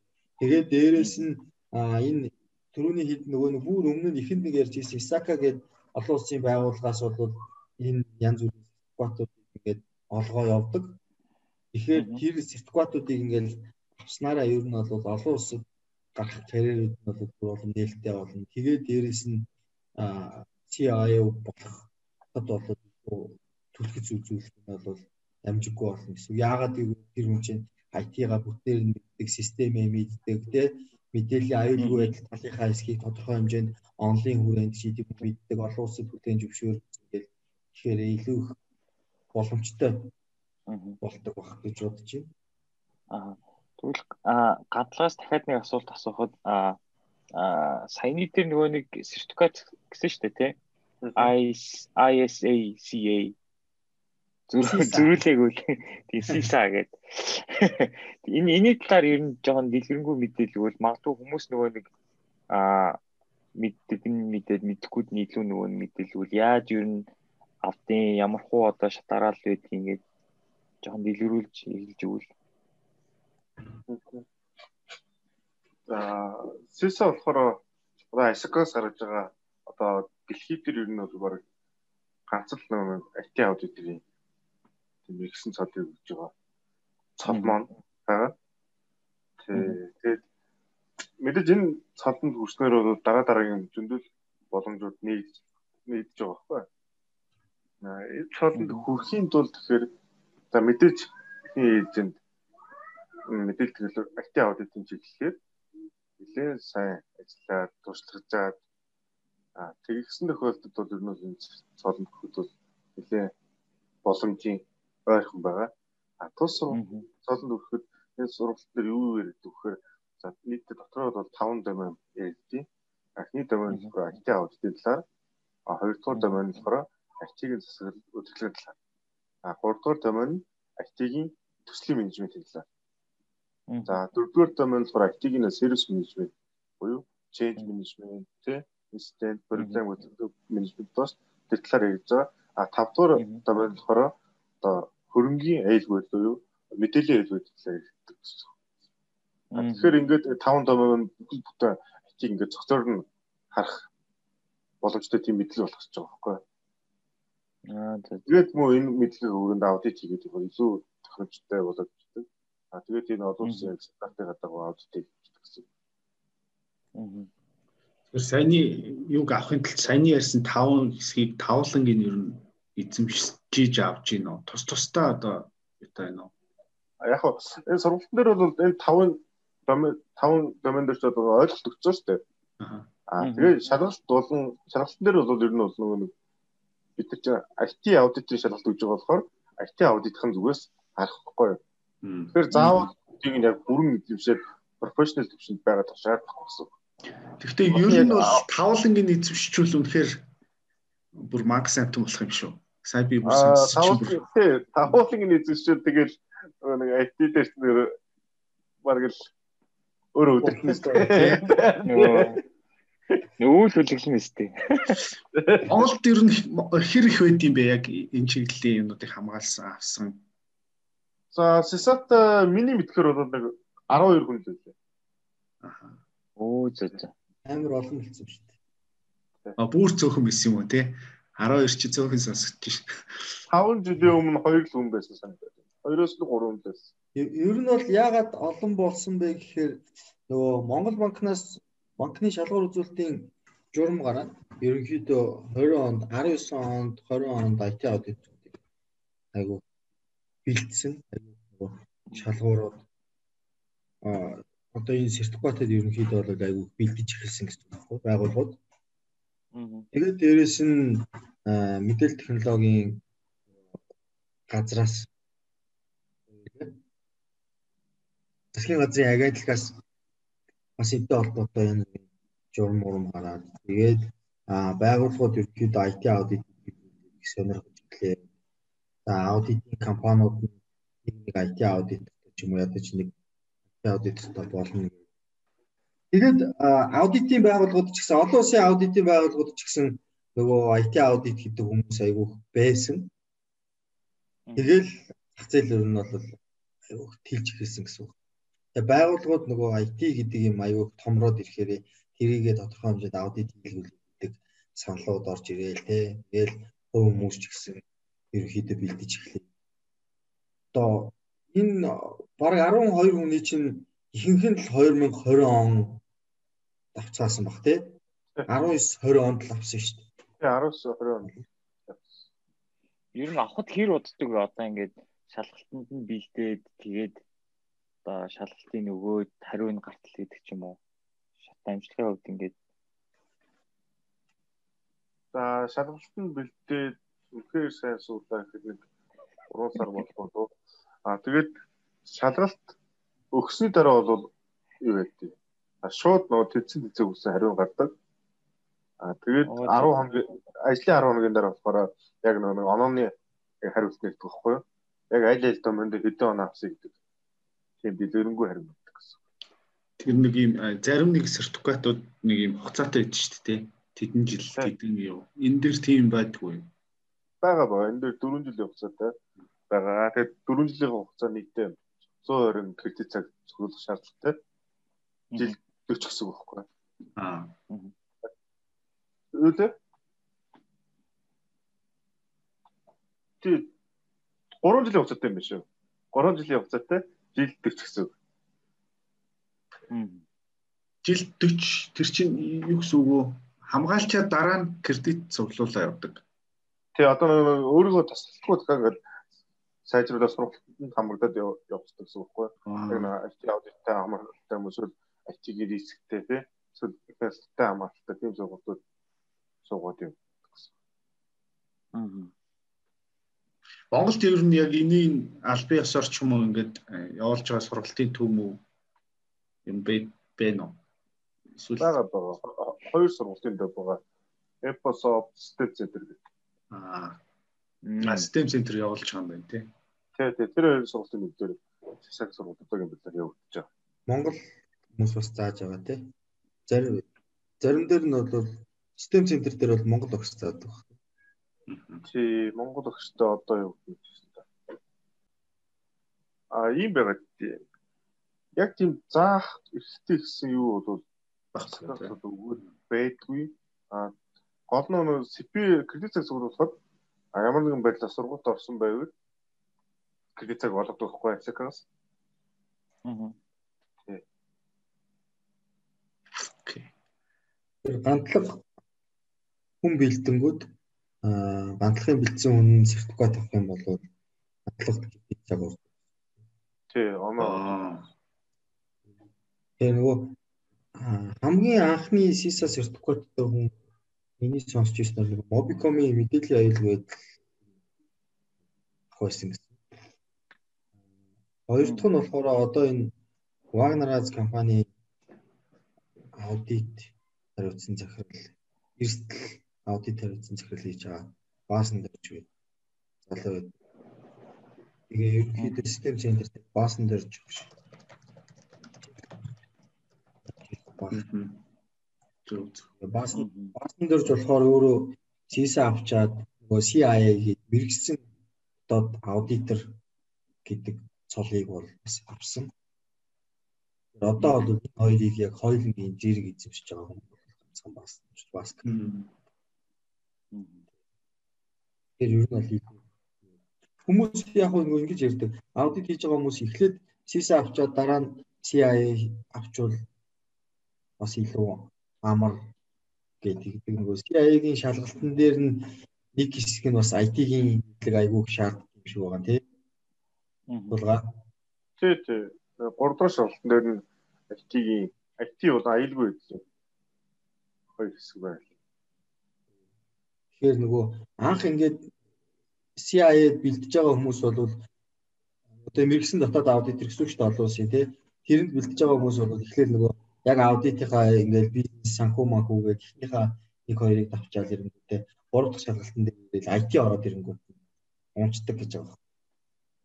Тэгээд дээрэс нь энэ түрүүний хэд нөгөө нэг бүр өмнө нь ихэнд нэг ярьж ирсэн Исака гэдэг олон улсын байгууллагаас бол энэ янз бүрийн сертификатууд ингээд олгоо явдаг. Тэгэхээр тэр сертификатуудыг ингээд авснараа ер нь бол олон улсад гарах карьерүүд нь бол бүр олон нээлттэй болно. Тэгээд дээрэс нь CIO болох хад бол түлхэж үзүүлэх нь бол амжиггүй болно гэсэн. Яагаад тэр хүн чинь IT-га бүтээр мэддэг, системээ мэддэг, тэ мэдээллийн аюулгүй байдал талынхаа хэсгийг тодорхой хэмжээнд онлайн хүрээнд шийдэх мэддэг, олон улсын бүтээн зөвшөөрөх ингээл тэгэхээр илүү их боломжтой болдог байх гэж бодож байна. Аа. Тэгвэл гадлагаас дахиад нэг асуулт асуухад а саяны дээр нөгөө нэг сертификат гэсэн шүү дээ тий. ISA CA зөрүүлээгүй тийм CISA гэдэг. Энэ энэ талаар ер нь жоохон дэлгэрэнгүй мэдээлэл магадгүй хүмүүс нөгөө нэг а мэддэг нь мэдээд мэдхгүй нь илүү нөгөө мэдээлэл яаж ер нь автын ямар хуу одоо шатараал байдгийг ингээд жоохон дэлгэрүүлж хэлж өгвөл. За СИСА болохоор одоо Асакаас гаргаж байгаа одоо дэлхийд төр ер нь бол баг ганц л нэг IT аудиторын тийм ихсэн цодыг өгж байгаа. Цод маань байгаа. Тэгээд мэдээж энэ цодонд хүрснээр бол дараа дараагийн зөндөл боломжууд нэгж нэгдэж байгаа байхгүй. Энэ цодонд хүрэхийн тулд тэгэхээр за мэдээж ихний эйжент мэдээлэл төлөв IT аудитын чиглэлээр нэлээд сайн ажиллаад туршлагажаад а тэгсэн тохиолдолд бол ер нь энэ цолон төхөд бол нэлээд боломжийн ойрхон байгаа. А тус цолон төхөд энэ сургалт дээр юу яриад өгөхөөр За нийтдээ дотроо бол 5 домен ярьдیں۔ Эхний домен болохоор IT аудитын талаар, а хоёрдугаар домен болохоор IT-ийн засаглал удирдлагын талаар. А гуравдугаар домен нь IT-ийн төслийн менежментийн талаар. За дөрөвдүгээр домен болохоор IT-ийн сервис менежмент буюу change management тий incident problem management бас тэр талаар ярьж байгаа. А тавдугаар домен болохоор одоо хөрөнгийн айлгуул буюу мэдээллийн айлгуул талаар ярьдаг гэсэн. Тэгэхээр ингээд 5 домен бүхэл бүтэн IT ингээд цогцоор нь харах боломжтой тийм мэдлэг болох гэж байгаа байхгүй юу? Аа тэгээд мөн энэ мэдлэгийг өрөөнд аудит хийгээд их илүү тохиромжтой болоод ирдэг. Аа тэгээд энэ олон улсын стандартыг гадаг аудитыг хийдэг гэсэн. Аа. Тэгэхээр саяны юг авахын тулд саяны ярьсан 5 хэсгийг тавланг нь ер нь эзэмшиж авч гин үү? Тус тусдаа одоо юутай байна уу? Яг хоо энэ сургалтын дээр бол энэ 5 домен 5 домен дээр ч одоо ойлголт өгсөн шүү дээ. Аа тэгээд шалгалт болон шалгалтын дээр бол ер нь бол нөгөө нэг бид нар чинь IT аудитын шалгалт өгж байгаа болохоор IT аудитын зүгээс харахгүй юу. Тэгэхээр заавал тийг яг бүрэн эзэмшээд профешнл төвшөнд байгаа тушаардахгүй гэсэн. Гэхдээ ер нь бол тавлангийн эзэмшүүл үнэхээр бүр макс амтан болох юм шүү. Сая би бүр бүр тавлангийн эзэмшүүл тэгэл нэг IT дээр нэр бараг л өөрөө өдөртнөөс тийм. Нүүл хүлэглэн өстэй. Монголд ер нь хэр их байд юм бэ яг энэ чиглэлийн юмнуудыг хамгаалсан авсан. За Сисат миний мэдхээр бол нэг 12 хүн л байлаа. Аа. Оо зөө зөө. Амар олон болсон шүү дээ. А бүр цөөхөн байсан юм уу те? 12 чи цөөхөн сонсогдож ш. 5 жилийн өмнө 2 л хүн байсан санагдав. 2-оос нь 3 хүн байсан. Ер нь бол яагаад олон болсон бэ гэхээр нөгөө Монгол банкнаас банкны шалгуур үзүүлэлтийн журам гараад ерөнхийдөө 20 онд 19 онд 20 онд IT аудитуудыг айгу бэлдсэн айгу шалгуурууд а одоо энэ сертификатад ерөнхийдөө бол айгу бэлдэж эхэлсэн гэсэн үг байхгүй байгууллагууд. Тэгээд дээрэс нь мэдээлэл технологийн газраас засгийн газрын агентлагаас бас эдгээр холбоотой энэ журам урам гараад тэгээд байгууллагууд ерөнхийдөө IT аудит их сонирхож ирлээ. За аудитын компаниуд нэг IT аудит ч юм уу ядаж нэг IT аудиттай болно. Тэгээд аудитын байгууллагууд ч гэсэн олон улсын аудитын байгууллагууд ч гэсэн нөгөө IT аудит гэдэг хүмүүс айгүй байсан. Тэгэл зах зээл ер нь бол айгүй тэлж эхэлсэн гэсэн үг. Тэгээ байгууллагууд нөгөө IT гэдэг юм аюу томроод ирэхээр тэрийгээ тодорхой хэмжээнд аудит хийлгүүлдэг саналууд орж ирээл те. Тэгэл хувь хүмүүс ч гэсэн ерөнхийдөө бэлдэж эхлэв. Одоо энэ баг 12 хүний чинь ихэнх нь л 2020 он давцаасан баг те. 19 20 онд л авсан шүү дээ. Тий 19 20 онд. Ер нь авахд хэр уддаг вэ? Одоо ингээд шалгалтанд нь бэлдээд тэгээд одоо шалгалтын нөгөөд хариуны гартал гэдэг ч юм уу шат амжилтын хувьд ингээд за шалгалт нь бэлдээд үнэхээр сайн суулаа гэхэд нэг 3 сар болов а тэгээд шалгалт өгсөний дараа бол юу байдгийг шууд нөгөө тэнцэн тэнцэг үсэн хариу гардаг а тэгээд 10 хоногийн ажлын 10 хоногийн дараа болохоор яг нөгөө онооны хариулт нэгдэх байхгүй юу яг аль аль домонд хэдэн оноо авсан гэдэг тийм дэлгэрэнгүй харин байдаг гэсэн. Тэр нэг юм зарим нэг сертификатууд нэг юм хугацаатай байдаг шүү дээ. Тэдэн жил тэдэн юу. Энэ дэр тийм байдгүй. Бага ба энэ дэр 4 жилийн хугацаатай байгаа. Тэгээд 4 жилийн хугацаа нэгдээ 120 кредит цаг зөвлөх шаардлагатай. Жил 40 гэсэн үг байхгүй. Аа. Өлөө Тэг 3 жилийн хугацаатай юм байна шүү. 3 жилийн хугацаатай жил 40 гэсэн үг. Жил 40 тэр чинь юу гэсэн үг вэ? Хамгаалчаа дараа нь кредит цуглуулаа явдаг. Тий одоо өөрийгөө тасалдахгүй дахиад ингээд сайжруулах сургалтанд хамрагдаад явуулдаг гэсэн үг байхгүй юу? Яг нэг IT аудиттай хамрагдaltaй юм эсвэл IT-ийн рисктэй тий эсвэл фэстэй хамааралтай тийм сургалтууд суугаад юм гэсэн. Аа Монголд ер нь яг энийн албан ёсоор ч юм уу ингээд э, явуулж байгаа сургалтын төв мөв юм бэ бэ нөө. Эсвэл байгаа байгаа. Хоёр сургуулийн дэв байгаа. Eposoft Step Center гэдэг. Аа. А Step Center явуулж байгаа юм байна тий. Тий, тий. Тэр хоёр сургуулийн нэгдээр цаг сургууль одоогийн байдлаар явагдаж байгаа. Монгол хүмүүс бас зааж байгаа тий. Зарим зарим дээр нь бол Step Center дээр бол Монгол огс заадаг байна. Тий, Монгол огстой одоо юу гэж байна. А ийм байгаа тий. Яг тийм заах эрхтэй гэсэн юу бол багцлаад байдгүй. А гол нь CP кредит цаг сургуулахад ямар нэгэн байдлаар сургуульд орсон байвал кредит цаг болгодог байхгүй СК-аас. Аа. Окей. Тэр гантлаг хүн бэлдэнгүүд аа гантлахын бэлдсэн хүн сертификат авах юм бол кредит цаг бол. Тий, оноо. Тэгээ нөгөө хамгийн анхны CISA сертификаттай хүн миний сонсч ирсэн нэг Mobicom-ийн мэдээллийн аюулгүй хойсон гэсэн. Хоёр дахь нь болохоор одоо энэ Wagner-Az компани аудит хариуцсан захирал эрсдэл аудит хариуцсан захирал хийж байгаа. Баасан дөрж бай. Залуу байд. Тэгээ ерөнхийдөө систем центр баасан дөрж өгч. Зөв. Баасан баасан дөрж болохоор өөрөө CISA авчаад нөгөө CIA-ийг мэрэгсэн одоо аудитор гэдэг цолыг бол бас авсан. Одоо бол энэ хоёрыг яг хоёулангийн зэрэг эзэмшиж байгаа хүн ганцхан бас бас. Тэр ер нь бол хүмүүс яг нэг ингэж ярьдаг. Аудит хийж байгаа хүмүүс эхлээд CISA авчаад дараа нь CIA авчвал бас илүү амар гэдэг нөгөө CIA-гийн шалгалтын дээр нь нэг хэсэг нь бас IT-гийн мэдлэг айгүйх шаарддаг юм шиг байгаа тийм. Булгаа. Тий, тий. 3 дахь шалгалтын дээр нь IT-гийн IT бол аюулгүй гэсэн. Хоёр хэсэг байна. Тэгэхээр нөгөө анх ингээд CIA-д бэлтэж байгаа хүмүүс бол одоо мэрэгсэн дотоод аудит хэрэгсүүлэгч олон улсын тий тэрэнд бэлтэж байгаа хүмүүс бол эхлээл нөгөө яг аудитынхаа ингээд бизнес санхүү манхүүгээ ихнийхээ нэг хоёрыг давчаал ирэнгүүтээ гурав дахь шалгалтын дээр IT ороод ирэнгүүт унцдаг гэж байгаа.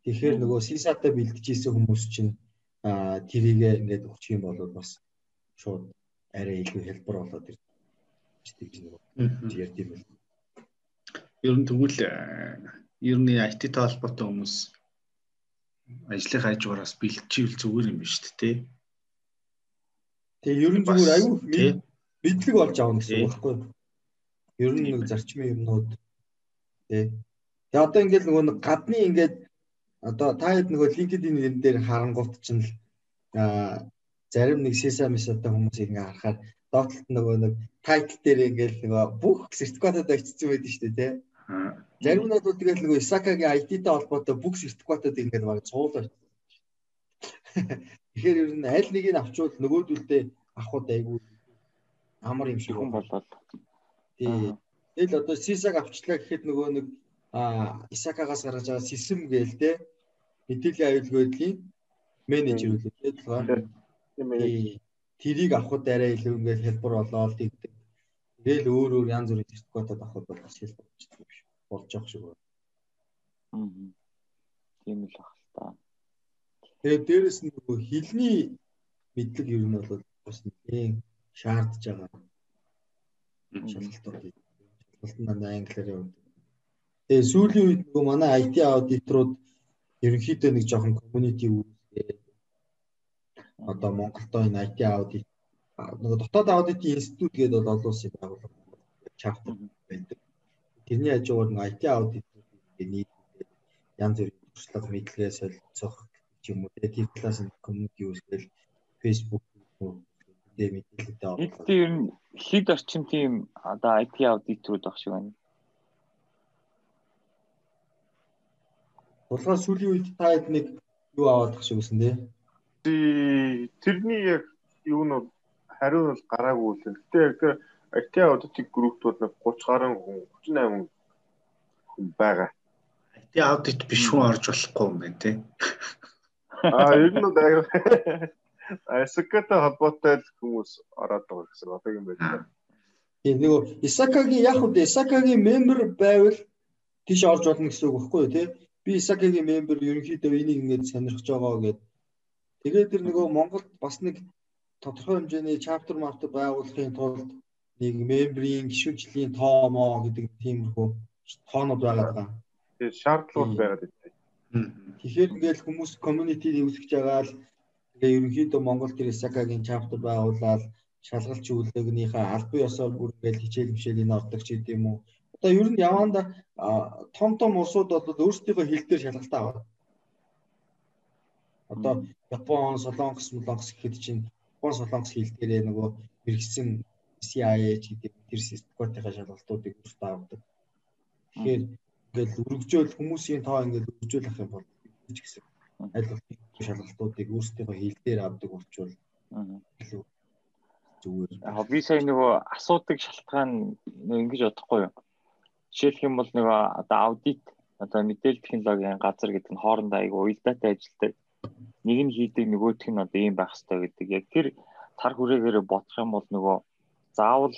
Тэгэхээр нөгөө CISA-тай бэлтжижсэн хүмүүс чинь тэрийг ингээд өгчих юм бол бас шууд арай илүү хэлбэр болоод ирдэг гэж нөгөө ярьд юм байна. Ер нь тэгвэл ер нь IT-тай холбоотой хүмүүс ажлын хажуугараас бэлтживэл зүгээр юм биш үү те. Тэгээ ер нь зүгээр аюу мэдлэг болж авах гэсэн үг байхгүй юу? Ер нь нэг зарчмын юмнууд тий. Тэгээ одоо ингээд нөгөө нэг гадны ингээд одоо та хэд нөгөө LinkedIn нэр дээр харангуут чинь л зарим нэг CSA мисатай хүмүүсийг ингээ харахаар доотлолт нөгөө нэг тайтл дээр ингээд нөгөө бүх сертификатад очсон байдаг шүү дээ тий. Зарим нь бол тэгэл нөгөө Исакагийн IT-тэй холбоотой бүх сертификатууд ингээд баг цуулаа. Тэгэхээр ер нь аль нэгийг авчвал нөгөөдөлдөө авахуд айгүй амар юм шиг хүн болоод. Тий. Тэгэл одоо Сисаг авчлаа гэхэд нөгөө нэг а Исакагаас гаргаж байгаа систем гээл те мэдээллийн аюулгүйдлийн менежер үлээ те болохоор тэрийг авахд арай илүү ингээд хэлбэр болоод тэгдэг. Тэгэл өөр өөр янз бүрийн сертификатад авахд бол бас хэлбэр болж байгаа шиг байна. Аа. Тийм л баг л та. Тэгээд дээрэс нь нөгөө хилний мэдлэг ер нь бол бас нэгэн шаардж байгаа. Шалгалтууд. Шалгалт нь англиар явдаг. Тэгээ сүүлийн үед нөгөө манай IT аудиторууд ерөнхийдөө нэг жоохон community үүсгээд одоо Монголдо энэ IT аудит нөгөө дотоод аудитын институт гэдэг бол олон улсын байгууллага чаптер байдаг. Тэрний хажуугаар нэг IT аудитууд нийлээд янз бүрийн туршлага мэдлэгээ солилцох юм уу. Тэр талаас нь community үүсгээл Facebook дээр мэдээлэлтэй оруулаад. Энд ер нь хэд орчим тийм одоо IT аудиторууд баг шиг байна. Тулгаар сүүлийн үед та хэд нэг юу аваад тах шиг үсэн тий. Тэрний яг юу нь хариу бол гараагүй л. Гэтэ яг IT аудитын группт бол 30 гаруй хүн 38 хүн байгаа. IT аудит биш хүн орж болохгүй юм байна тий. Аа ер нь аяа Исакатай холбоотой хүмүүс ороод байгаа гэсэн одоо юм байна. Тийм нөгөө Исакагийн яг үү Исакагийн мембер байвал тийш орж болно гэсэн үг баггүй юу тий? Би Исакагийн мембер ерөнхийдөө энийг ингэж сонирхож байгаа гэд. Тэгээд тэр нөгөө Монголд бас нэг тодорхой хэмжээний чаптер маптер байгуулахын тулд нэг мембрийн гишүүнчлийн тоо моо гэдэг тиймэрхүү тоонууд байгаа даа. Тэгээд шаардлага байгаад байна. Тэгэхээр ингээл хүмүүс community үүсгэж байгаа л тэгээ ерөнхийдөө Монгол тэр Исакагийн чаптер байгуулаад шалгалт чиглэлийнхээ албан ёсоор бүр ингээл хичээл хичээлийн ордог ч гэдэм үү. Одоо ер нь яванда том том улсууд бол өөрсдийнхөө хэл дээр шалгалтаа аваад. Одоо Япон, Солонгос, Молонгос гэхэд чинь Япон, Солонгос хэл дээрээ нөгөө мэрэгсэн CIA гэдэг тэр систематикийн шалгалтуудыг өөртөө авдаг. Тэгэхээр ингээл өргөжөөл хүмүүсийн тоо ингээл өргөжөөл ах юм бол ч гэсэн аль болох шалгалтуудыг өөрсдийнхөө хэл дээр авдаг учраас илүү зүгээр. Яг би сая нөгөө асуудаг шалтгаан ингэж бодохгүй юу. Жишээлх юм бол нөгөө одоо аудит одоо мэдээлэл технологийн газар гэдэг нь хоорондоо айгүй уялдаатай ажилтай. Нэг нь хийдэг нөгөөх нь одоо ийм байх хэрэгтэй гэдэг. Яг тэр тар хүрээгээр бодох юм бол нөгөө заавал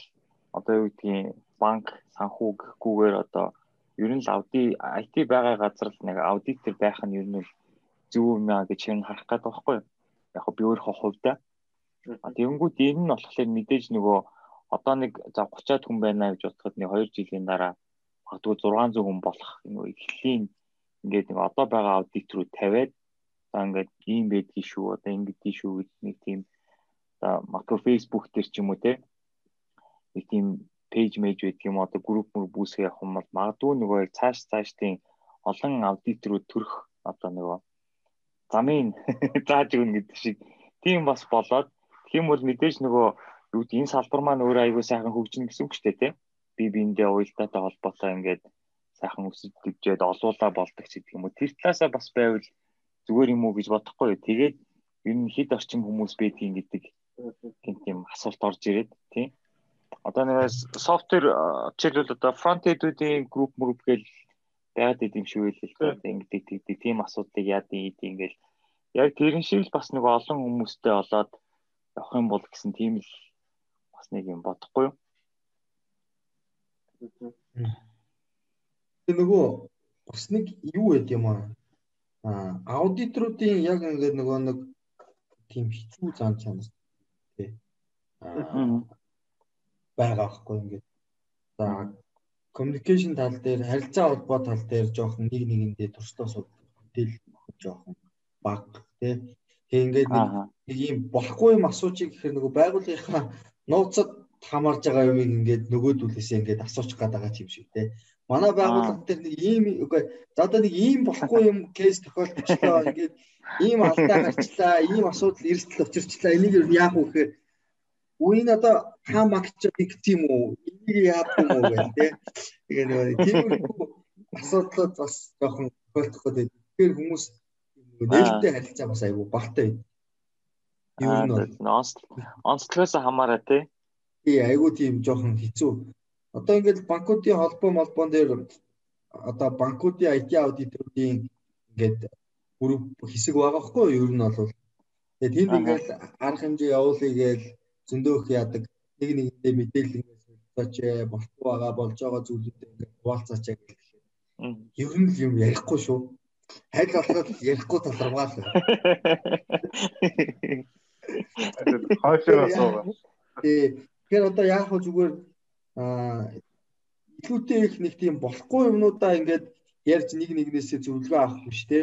одоо юу гэдгийг банк санхүү гэхгүйгээр одоо ер нь л ауди IT байгаа газар л нэг аудитор байх нь ер нь зөв юм аа гэж юм харах гэдэг байхгүй юу? Яг би өөрийнхөө хувьдаа Тэгэнгүүт энэ нь болохоор мэдээж нөгөө одоо нэг за 30-аад хүн байна гэж бодоход нэг 2 жилийн дараа магадгүй 600 хүн болох нөгөө эхлэлийн ингээд нэг одоо байгаа аудит руу тавиад за ингээд ийм байдгийг шүү одоо ингэдэй шүү гэж нэг тийм одоо магадгүй Facebook дээр ч юм уу те нэг тийм пэйж мэж байдаг юм одоо групп мөр бүүсгээ явах юм бол магадгүй нөгөө цааш цаашдын олон аудит руу төрөх одоо нөгөө замын зааж өгнө гэдэг шиг тийм бас болоод Тийм бол мэдээж нөгөө юу энэ салбар маань өөрөө аягүй сайхан хөгжинэ гэсэн үг шүү дээ тийм. Би биэндээ уялдаатай холбоотой ингээд сайхан өсөж дивжээд олуула болдог ч гэдэг юм уу. Тэр талаасаа бас байвал зүгээр юм уу гэж бодохгүй. Тэгээд ер нь хэд орчим хүмүүс байдгийг гэдэг тийм асуулт орж ирээд тийм. Одоо нэг софтвер жишээлбэл одоо фронт эдүүдийн групп мөрөв гэл байгаад идэм шиг үйл л ингээд тэгдэг тийм асуудлыг яад ийд ингээл яг тэрэн шиг л бас нэг олон хүмүүстэй болоод явах юм бол гэсэн тийм л бас нэг юм бодохгүй юу? Нөгөө бас нэг юу байд юм аа. Аудиторуудын яг ингээд нөгөө нэг тийм хэцүү зам чанар тий. Аа байгаа байхгүй ингээд. За communication тал дээр харилцаа холбоо тал дээр жоохон нэг нэгэндээ туршлага асуудал хөтөл жоохон баг тий. Тэгээ ингээд нэг ийм болохгүй юм асуучих гэхээр нөгөө байгууллагынхаа нууцад хамаарж байгаа юм ингээд нөгөөдүүлээсээ ингээд асуучих гээд байгаа юм шиг те. Манай байгууллага дээр нэг ийм үгүй за одоо нэг ийм болохгүй юм кейс тохиолдчихлоо ингээд ийм алдаа гарчлаа, ийм асуудал эрсдэл учирчлаа. Энийг юу яах вэ гэхээр үе нь одоо хаа магч гэдэг юм уу? Энийг яах юм уу гэх те. Тэгээ нөгөө тийм асуудлууд бас жоохон тохиолдох гэдэг. Тэгэхээр хүмүүс нээлттэй харилцаа бас айгүй багтай байд. Юу нь онцлогоос хамаараа тий. Тий айгүй тийм жоохон хэцүү. Одоо ингээд банкуудын холбоо молбоон дээр одоо банкуудын IT аудиторуудын ингээд групп хэсэг байгаа хгүй юу? Ер нь бол тэгээд тэнд ингээд арга хэмжээ явуулъя гээл зөндөөх яадаг нэг нэгэндээ мэдээлэл ингээд солилцооч болтгоо байгаа болж байгаа зүйлүүдээ ингээд хуваалцаач гэх. Ер нь юм ярихгүй шүү Хайр болоход ярихгүй талармаа л. Хаашаа суугаа. Тий. Тэгэхээр одоо яг хөө зүгээр илүүтэй их нэг тийм болохгүй юмнуудаа ингээд ярьж нэг нэгнээсээ зөвлөгөө авах биш те.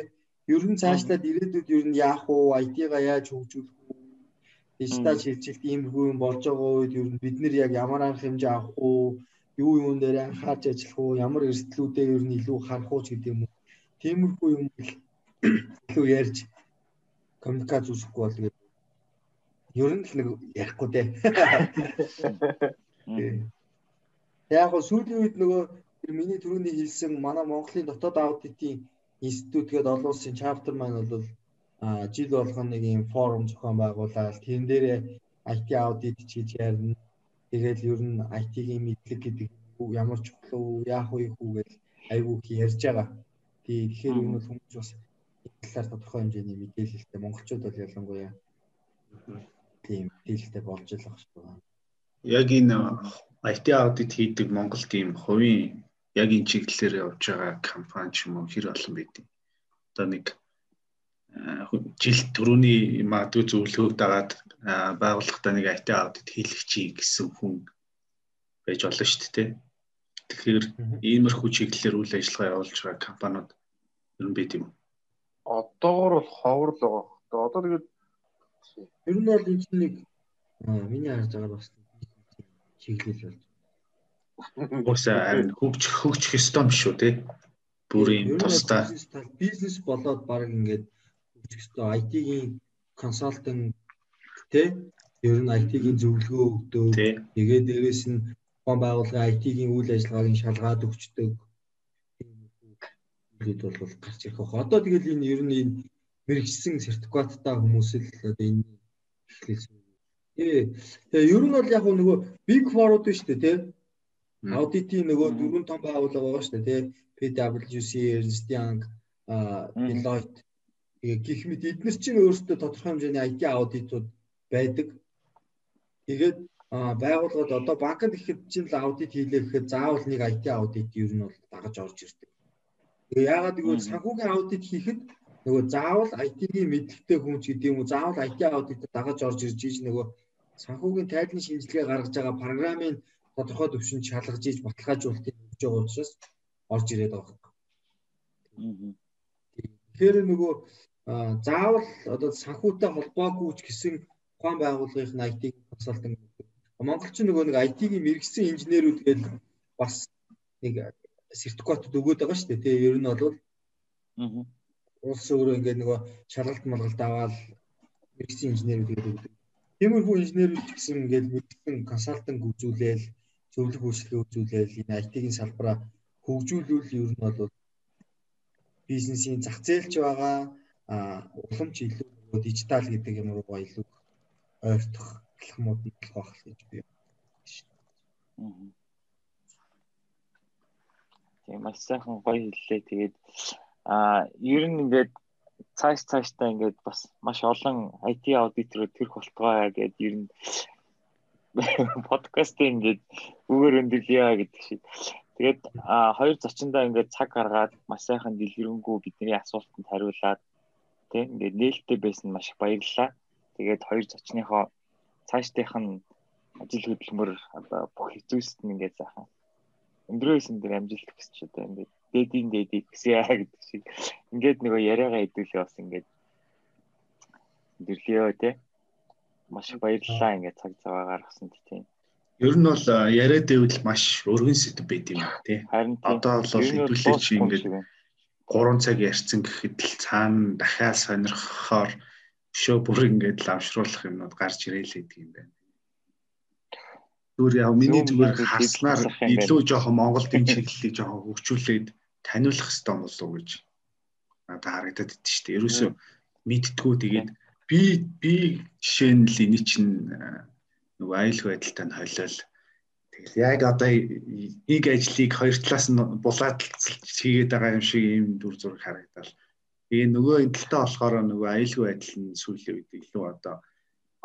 Ер нь цаашлаад ирээдүйд ер нь яах вэ? IT-га яаж хөгжүүлэх вэ? Дижитал шилжилт иймэрхүү юм болж байгаа үед ер нь бид нэр яг ямар арга хэмжээ авах вэ? Юу юун дээр анхаарч ажиллах вэ? Ямар эрсдлүүдээ ер нь илүү харах уу гэдэг юм уу? Тиймэрхүү юм илүү ярьж коммуникац үүсэхгүй бол тэгээд ер нь л нэг ярихгүй дээ. Яг гоо сүүлийн үед нөгөө тэр миний түрүүний хэлсэн манай Монголын дотоод аудитын институт гэдэг олон улсын чаптер маань бол а жил болгоно нэг юм форум зохион байгуулаад тэн дээрээ IT аудит хийж ярина. Тэгээд ер нь IT-ийн мэдлэг гэдэг ямар чухал уу, яах вэ хүү гэж айгүй ярьж байгаа. Тэгэхээр энэ бол хүмүүс бас талаар тодорхой хэмжээний мэдээлэлтэй монголчууд бол ялангуяа тийм дийлтэй болж байгаа шүү. Яг энэ IT аудит хийдэг Монгол тийм хувийн яг энэ чиглэлээр явж байгаа компани ч юм уу хэр олон байдیں۔ Одоо нэг жил төрөний магадгүй зөвлөгөөг дагаад байгууллагатай нэг IT аудит хийлгэх чи гэсэн хүн байж болно шүү дээ. Тэгэхээр иймэрхүү чиглэлээр үйл ажиллагаа явуулж байгаа компаниуд ер нь байд юм. Одоогор бол ховор л байгаа. Одоо тэгээд ер нь бол энэ нэг миний харж байгаа бас чиглэл болж. Уусаа харин хөгж хөгжих ёстой юм шүү те. Бүр юм тусдаа бизнес болоод баг ингээд хөгжих ёстой IT-ийн консалтинг те ер нь IT-ийн зөвлөгөө өгдөг. Тэгээд дээрэс нь тухайн байгууллагын IT-ийн үйл ажиллагааг нь шалгаад өгчдөг. Бид бол гарч ирэх баг. Одоо тэгэл энэ ер нь энэ мэрэгчсэн сертификаттай хүмүүс л одоо энэ эхлэлсэн. Тэгээ ер нь бол яг нөгөө big four-ууд шүү дээ тий. Аудитын нөгөө дөрвөн том байгууллага байгаа шүү дээ тий. PwC, Ernst Young, Deloitte тэгээ гих мэт эдгээр чинь өөрсдөө тодорхой хэмжээний IT аудитууд байдаг. Тэгээд байгууллагад одоо банкнд ихэд чинь л аудит хийлээ гэхэд заавал нэг IT аудит ер нь бол дагаж орж ирдэг. Тэгээ яагаад гэвэл санхүүгийн аудит хийхэд нөгөө заавал IT-ийн мэдлэгтэй ч гэдэг юм уу заавал IT аудит дагаж орж ирж ийж нөгөө санхүүгийн тайлбар шинжилгээ гаргаж байгаа програмын тодорхой төвшөнд шалгаж ийж баталгаажуулалтыг хийж байгаа учраас орж ирээд байгаа юм. Тэгэхээр нөгөө заавал одоо санхүүтэй холбоогүй ч гэсэн ухаан байгууллагын IT консалтинг Монголч нөгөө нэг IT-ийн мэрэгсэн инженерүүд гээд бас нэг сертификат өгөөд байгаа шүү дээ. Тэгээ ер нь бол улс өөрөө ингээд нөгөө шалгалт малгалт аваад мэрэгсэн инженерүүд гээд өгдөг. Тиймэрхүү инженерүүд гэсэн ингээд мэрэгсэн консалтинг үзүүлээл зөвлөх үйлчлэгээ үзүүлээл энэ IT-ийн салбараа хөгжүүлвэл ер нь бол бизнесийн зах зээлч байгаа уламж илүү дижитал гэдэг юм руу илүү ойртох алхмууд нь болох байх гэж би байна. Тийм маш сайхан гоё хэллээ. Тэгээд а ер нь ингээд цааш цааштай ингээд бас маш олон IT аудиторууд төрөх болтгоо гэдээ ер нь подкаст ингээд үгээр өндөрлөё гэдэг шиг. Тэгээд хоёр зочиндоо ингээд цаг гаргаад маш сайхан дэлгэрэнгүй бидний асуултанд хариулаад тийм ингээд нээлттэй байсан маш их баярлалаа. Тэгээд хоёр зочныхоо цаашдынх нь ажил хөдөлмөр одоо бүх хэзүүст нь ингээд сайхан өндрөөсөн дээр амжилт хүсч одоо ингээд дэдийн дэдий гэсэн яа гэдэг шиг ингээд нөгөө яриагаа хэдүүлээ бас ингээд дэрлэё те маш баярлалаа ингээд цаг цаваа гаргасан тийм Ер нь бол яриад байвал маш өргөн сэдв байт юм тий. Харин одоо бол хэдүүлээ чи ингээд 3 цаг ярьсан гэхэд л цаана дахиад сонирхохоор өшөө бүр ингээд лавшруулах юмнууд гарч ирэл гэдэг юм байна. Зүгээр яа миний зүгээр харснаар илүү жоохон Монголд энэ чиглэлийг жоохон хөгжүүлээд таниулах хэрэгтэй болов уу гэж надад харагдаад идэв шүү дээ. Ерөөсөө мэдтгүү тэгээд би би жишээ нь л эний чинь нөгөө аюулгүй байдалтай нь холиол тэгэл яг одоо нэг ажлыг хоёр талаас нь булаад хийгээд байгаа юм шиг ийм дүр зураг харагдал. Тэгээ нөгөө энэ талтай болохоор нөгөө аюулгүй байдал нь сүүлийн үед илүү одоо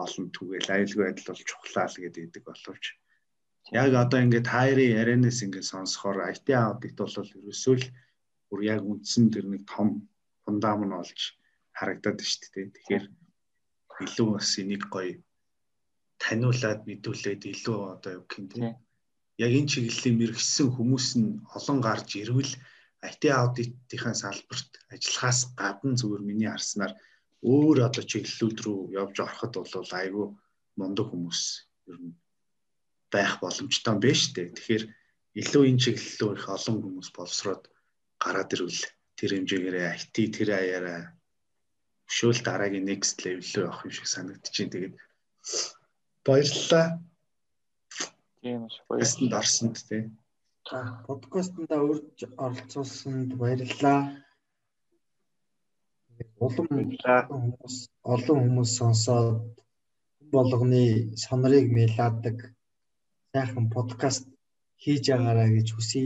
олон түгээл аюулгүй байдал бол чухлаа л гэдэг боловч яг одоо ингээд хайрын ярианаас ингээд сонсохоор IT аудит бол ерөөсөө л бүр яг үндсэн тэр нэг том фундамент болж харагдаад байна шүү дээ. Тэгэхээр илүү бас энийг гоё таниулаад мэдүүлээд илүү одоо юу гэх юм яг энэ чиглэлийн мэрэгсэн хүмүүс нь олон гарч ирвэл IT аудитынхаа салбарт ажиллахаас гадна зүгээр миний харснаар өөр одоо чиглэлүүд рүү явж ороход бол айгүй мундаг хүмүүс ер нь байх боломжтой юм шүү дээ. Тэгэхээр илүү энэ чиглэл рүү их олон хүмүүс боловсроод гараад ирвэл тэр хэмжээгээр IT тэр аяараа өшөөл дараагийн next level рүү явах юм шиг санагдчихээн. Тэгээд баярлалаа. Тийм шүү. Баярлалаа. Орсонд тий. Подкастнда урьж оролцуулсанд баярлалаа. Улам хүмүүс олон хүмүүс сонсоод болгоны сонорыг мэлаадаг сайхан подкаст хийж байгаарай гэж хүсье.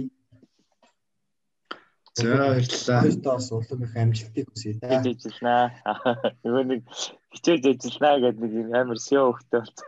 За баярлалаа. Бас улам их амжилтыг хүсье да. Хичээж ажилланаа. Нөгөө нэг хичээж ажилланаа гэдэг нэг амар сё хөхтэй болт.